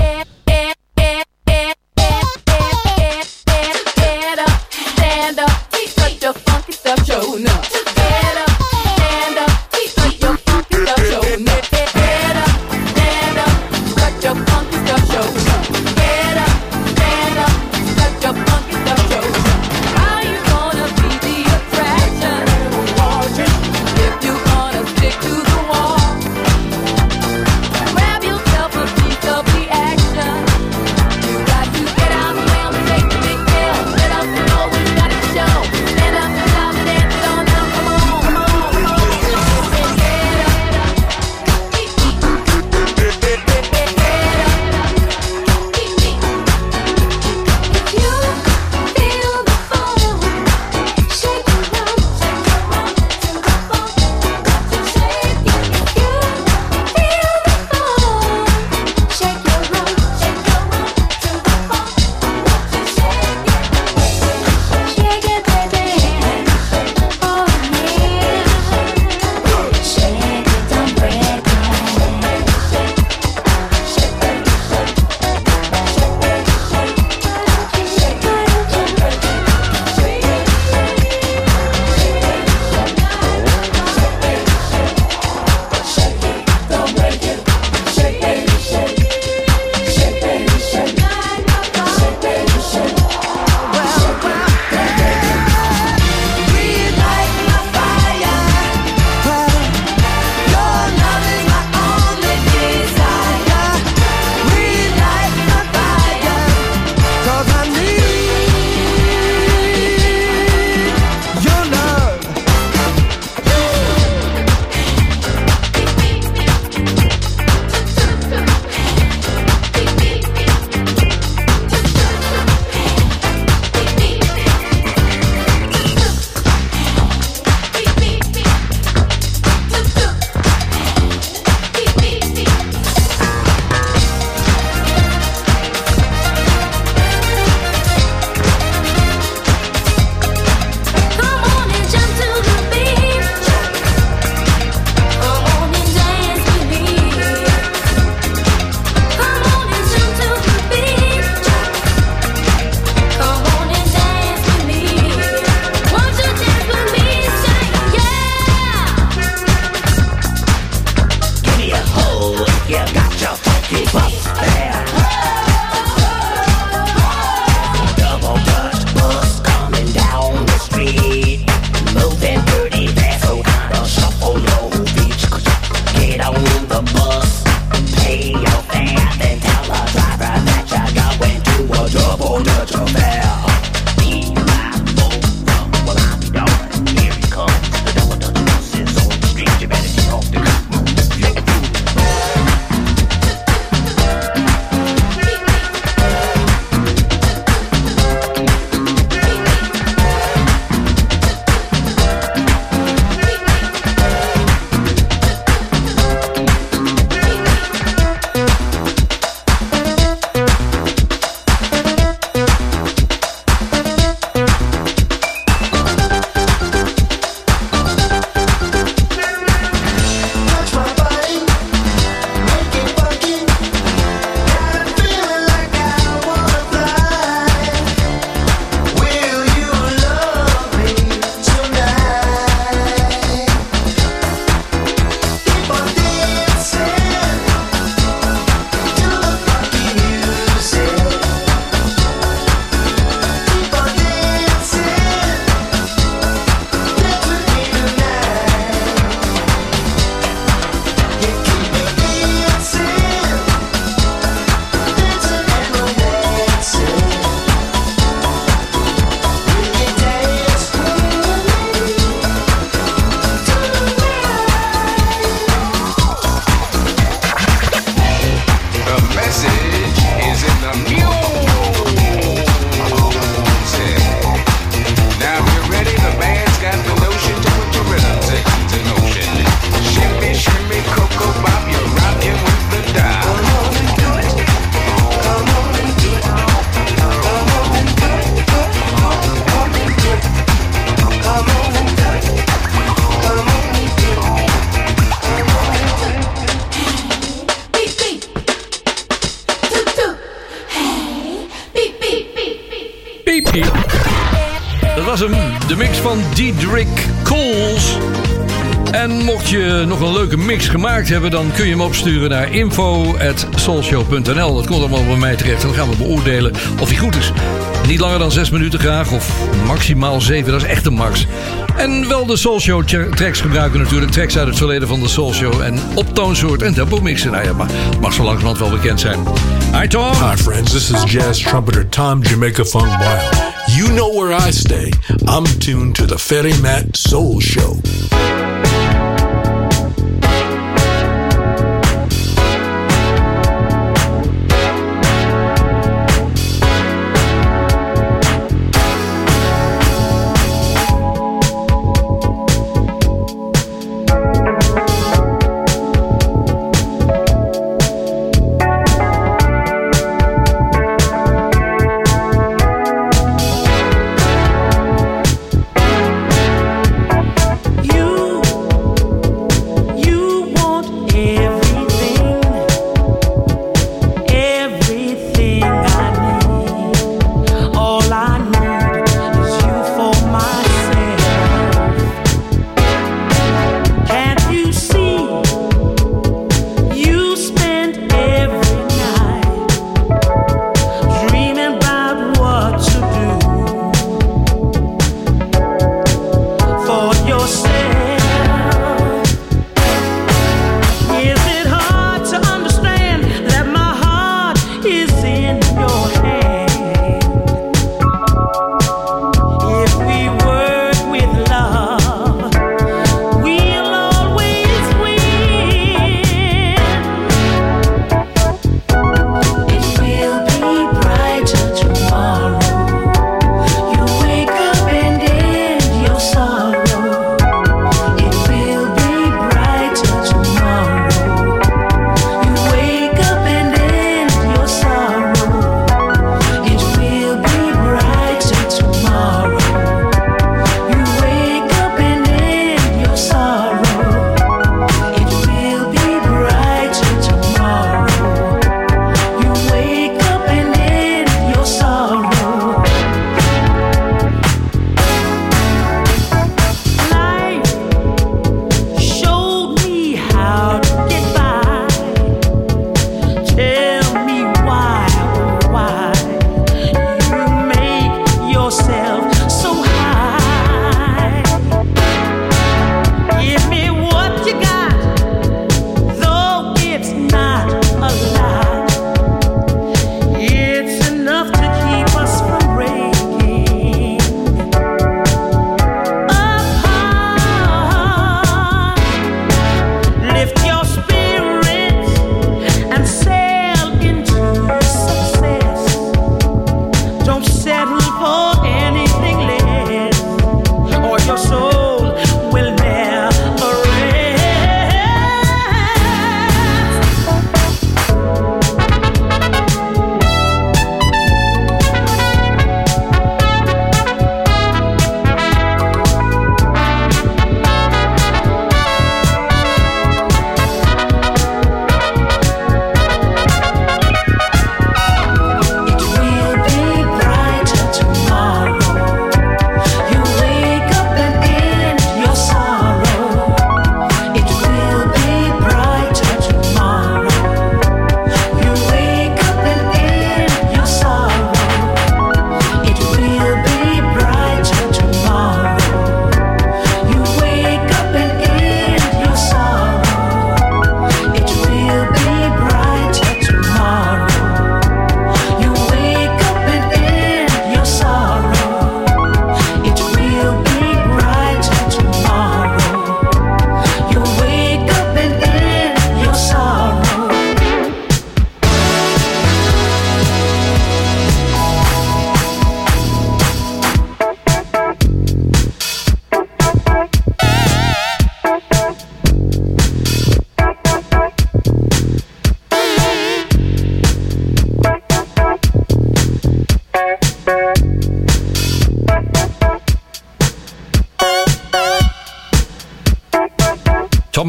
Mix gemaakt hebben, dan kun je hem opsturen naar info.soulshow.nl. Dat komt allemaal bij mij terecht dan gaan we beoordelen of hij goed is. Niet langer dan 6 minuten graag, of maximaal 7, dat is echt een max. En wel de Soulshow tra- tracks gebruiken natuurlijk. Tracks uit het verleden van de Soulshow. En op toonsoort en tempo mixen. Nou ja, maar mag zo langzamerhand wel bekend zijn. Hi Tom. Hi friends, this is jazz trumpeter Tom Jamaica Funk Wild. You know where I stay. I'm tuned to the Ferry Matt Soul Show.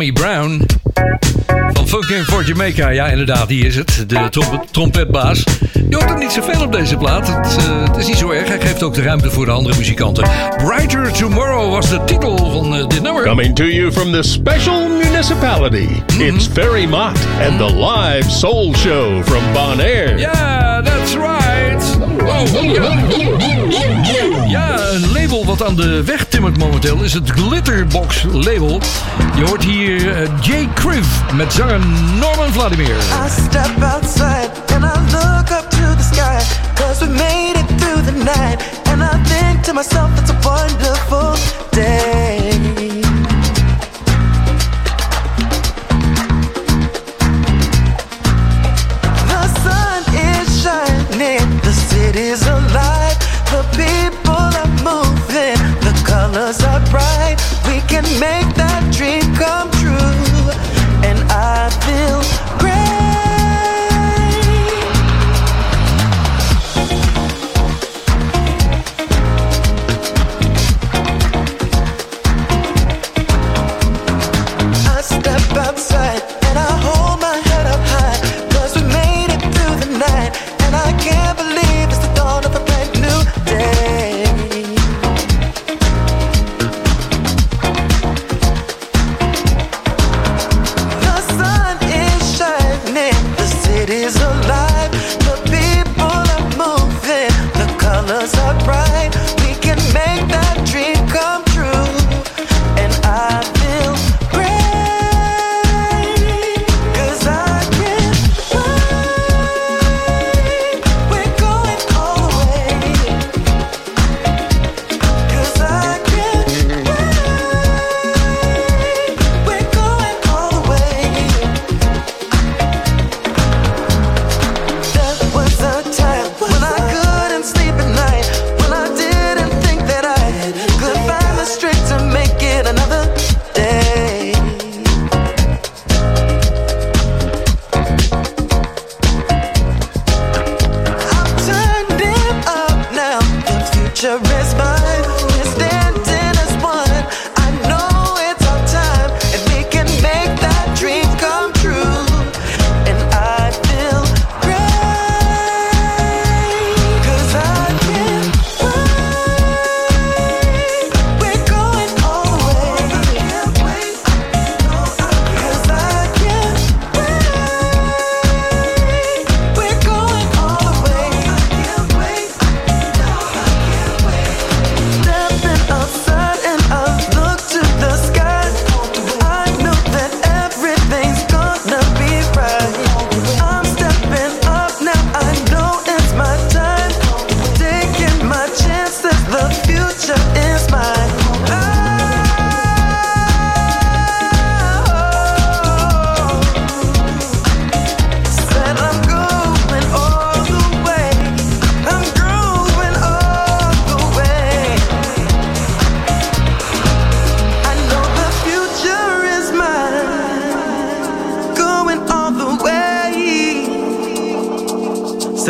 Tommy Brown. Van Funkin' for Jamaica. Ja, inderdaad, die is het. De trom- trompetbaas. Je hoort er niet zoveel op deze plaat. Het, eh, het is niet zo erg. Hij geeft ook de ruimte voor de andere muzikanten. Brighter Tomorrow was de titel van eh, dit nummer. Coming to you from the special municipality, it's Ferry Mott and the live soul show from Bonaire. Ja, ja. een label wat aan de weg timmert momenteel is het Glitterbox label. Je hoort hier eh, Jay Criv met zanger Norman Vladimir. I step outside and I look up to the sky. Cause we made it through the night. And I think to myself, it's a wonderful day. City's alive. The people are moving, the colors are bright. We can make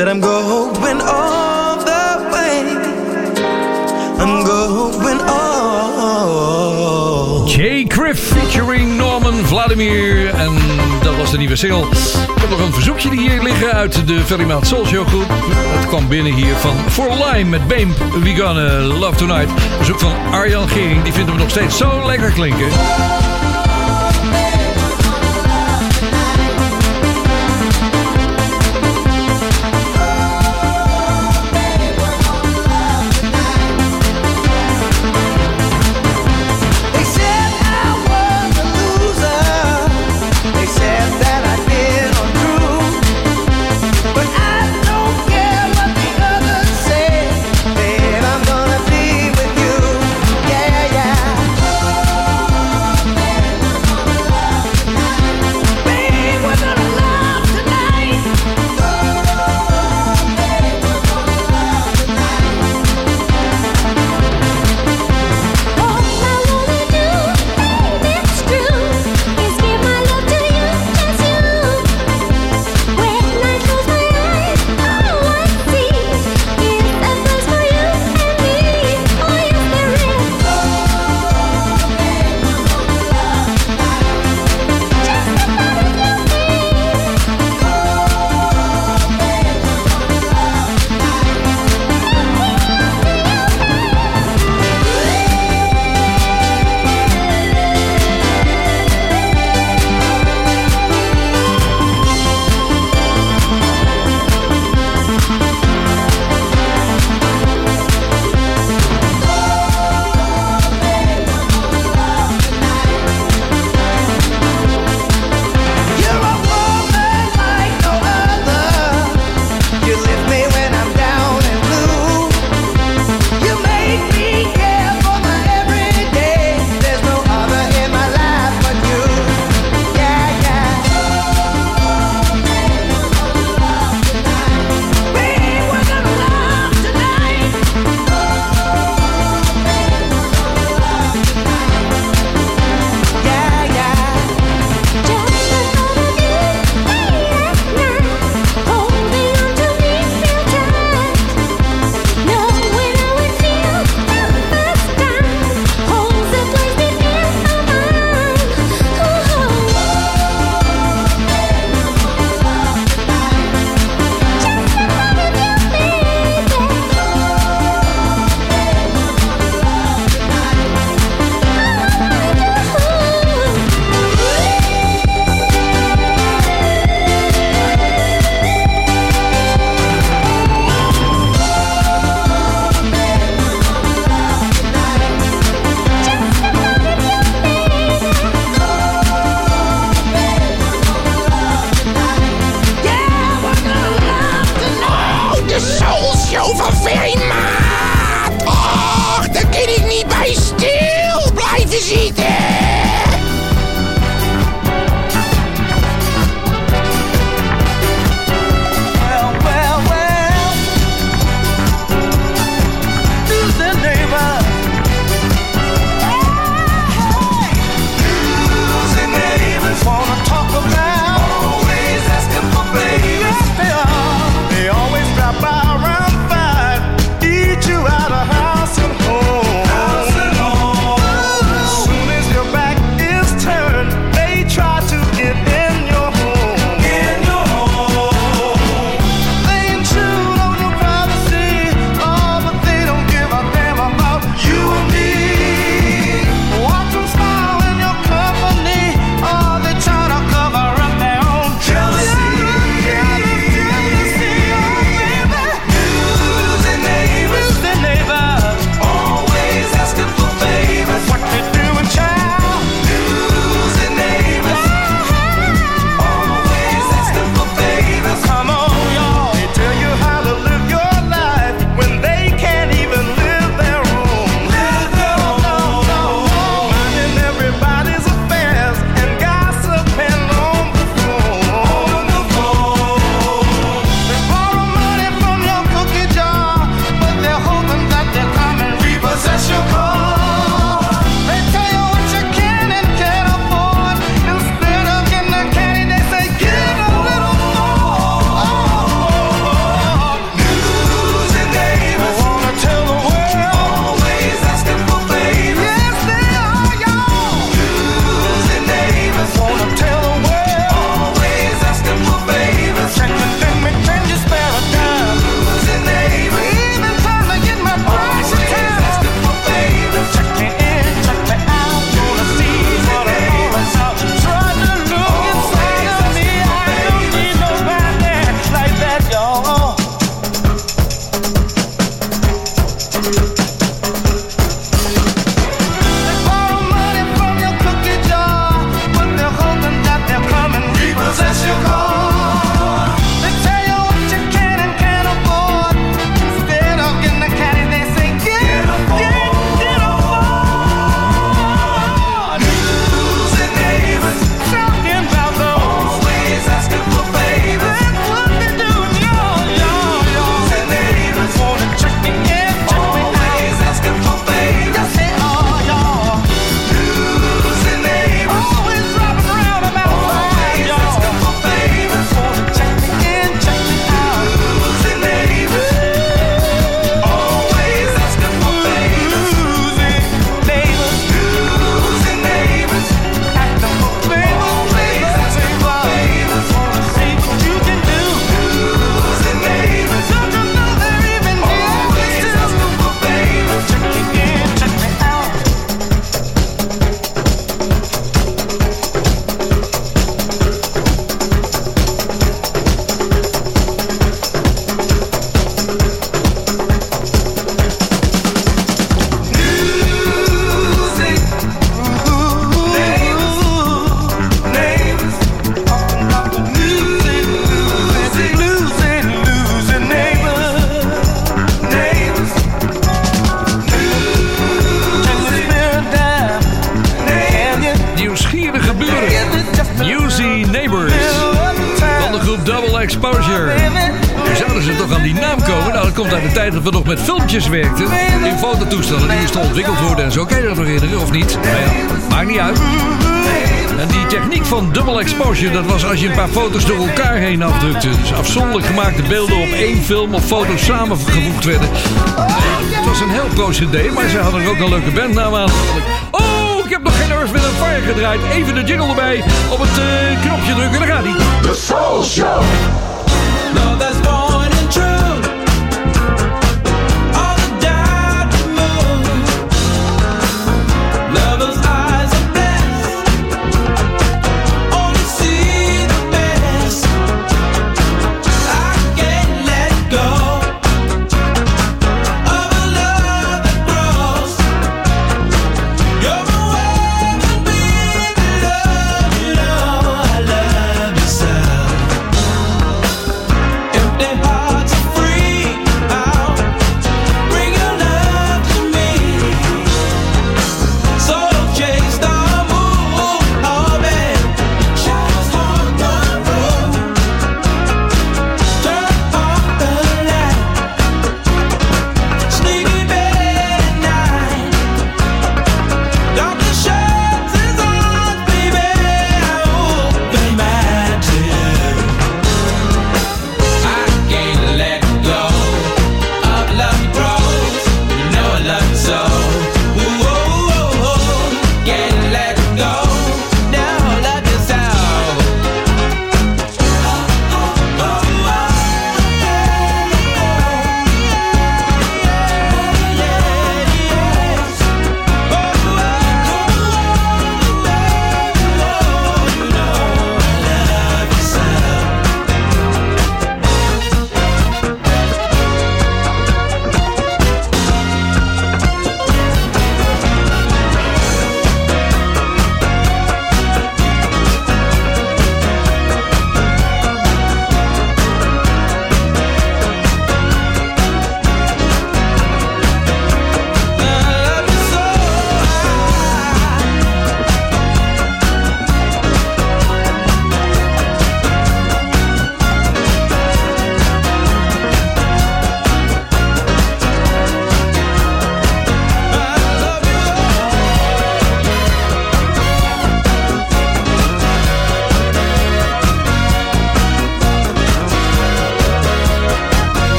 Said I'm going all the way. I'm going all. Jay Criff featuring Norman Vladimir. En dat was de nieuwe single. Ik heb nog een verzoekje die hier liggen uit de Ferry Maat Soul Show groep. Het kwam binnen hier van For Lime met Beam. We Gonna Love Tonight. Verzoek van Arjan Gering. Die vindt hem nog steeds zo lekker klinken. Ontwikkeld worden en zo. Kan je dat nog herinneren of niet? Nou maakt niet uit. En die techniek van double exposure, dat was als je een paar foto's door elkaar heen afdrukte. Dus afzonderlijk gemaakte beelden op één film of foto samengevoegd werden. Het was een heel procedé, maar ze hadden er ook een leuke bandnaam aan. Oh, ik heb nog geen Earth, Wind Fire gedraaid. Even de jingle erbij. Op het eh, knopje drukken, daar gaat hij. The Soul Show.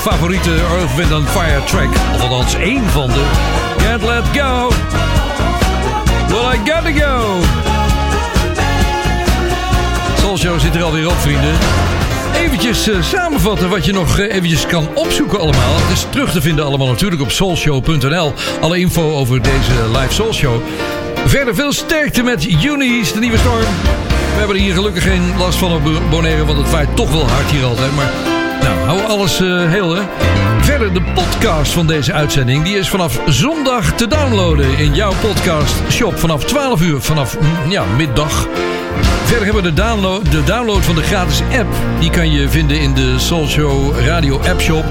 Favoriete Earth, Wind Fire track. Of althans één van de. Can't let go. Well, I gotta go. Soul Show zit er alweer op, vrienden. Eventjes eh, samenvatten wat je nog eh, eventjes kan opzoeken allemaal. Het is terug te vinden allemaal natuurlijk op soulshow.nl. Alle info over deze live Soul Show. Verder veel sterkte met Unis, de nieuwe storm. We hebben er hier gelukkig geen last van op Bonaire, want het waait toch wel hard hier altijd. Maar nou, hou alles eh, heel hè. Verder de podcast van deze uitzending. Die is vanaf zondag te downloaden in jouw podcast shop. Vanaf 12 uur, vanaf mm, ja, middag. Verder hebben we de download, de download van de gratis app. Die kan je vinden in de Soul Show Radio App Shop.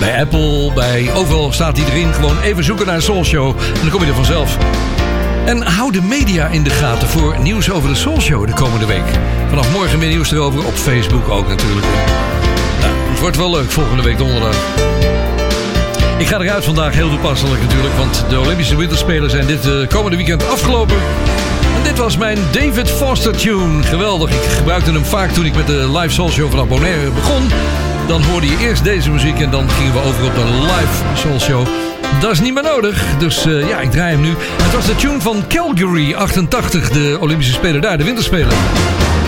Bij Apple, bij overal staat die erin. Gewoon even zoeken naar Soul Show en dan kom je er vanzelf. En hou de media in de gaten voor nieuws over de Soul Show de komende week. Vanaf morgen meer nieuws erover op Facebook ook natuurlijk. Wordt wel leuk volgende week donderdag. Ik ga eruit vandaag heel toepasselijk natuurlijk, want de Olympische Winterspelen zijn dit eh, komende weekend afgelopen. En dit was mijn David Foster tune. Geweldig. Ik gebruikte hem vaak toen ik met de live Soul Show vanaf Bonaire begon. Dan hoorde je eerst deze muziek en dan gingen we over op de live Soul Show. Dat is niet meer nodig, dus eh, ja, ik draai hem nu. Het was de tune van Calgary 88, de Olympische Spelen daar, de Winterspelen.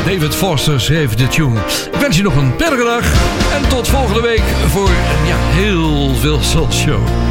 David Foster schreef de tune. Ik wens je nog een prettige dag en tot volgende week voor ja, heel veel Soul Show.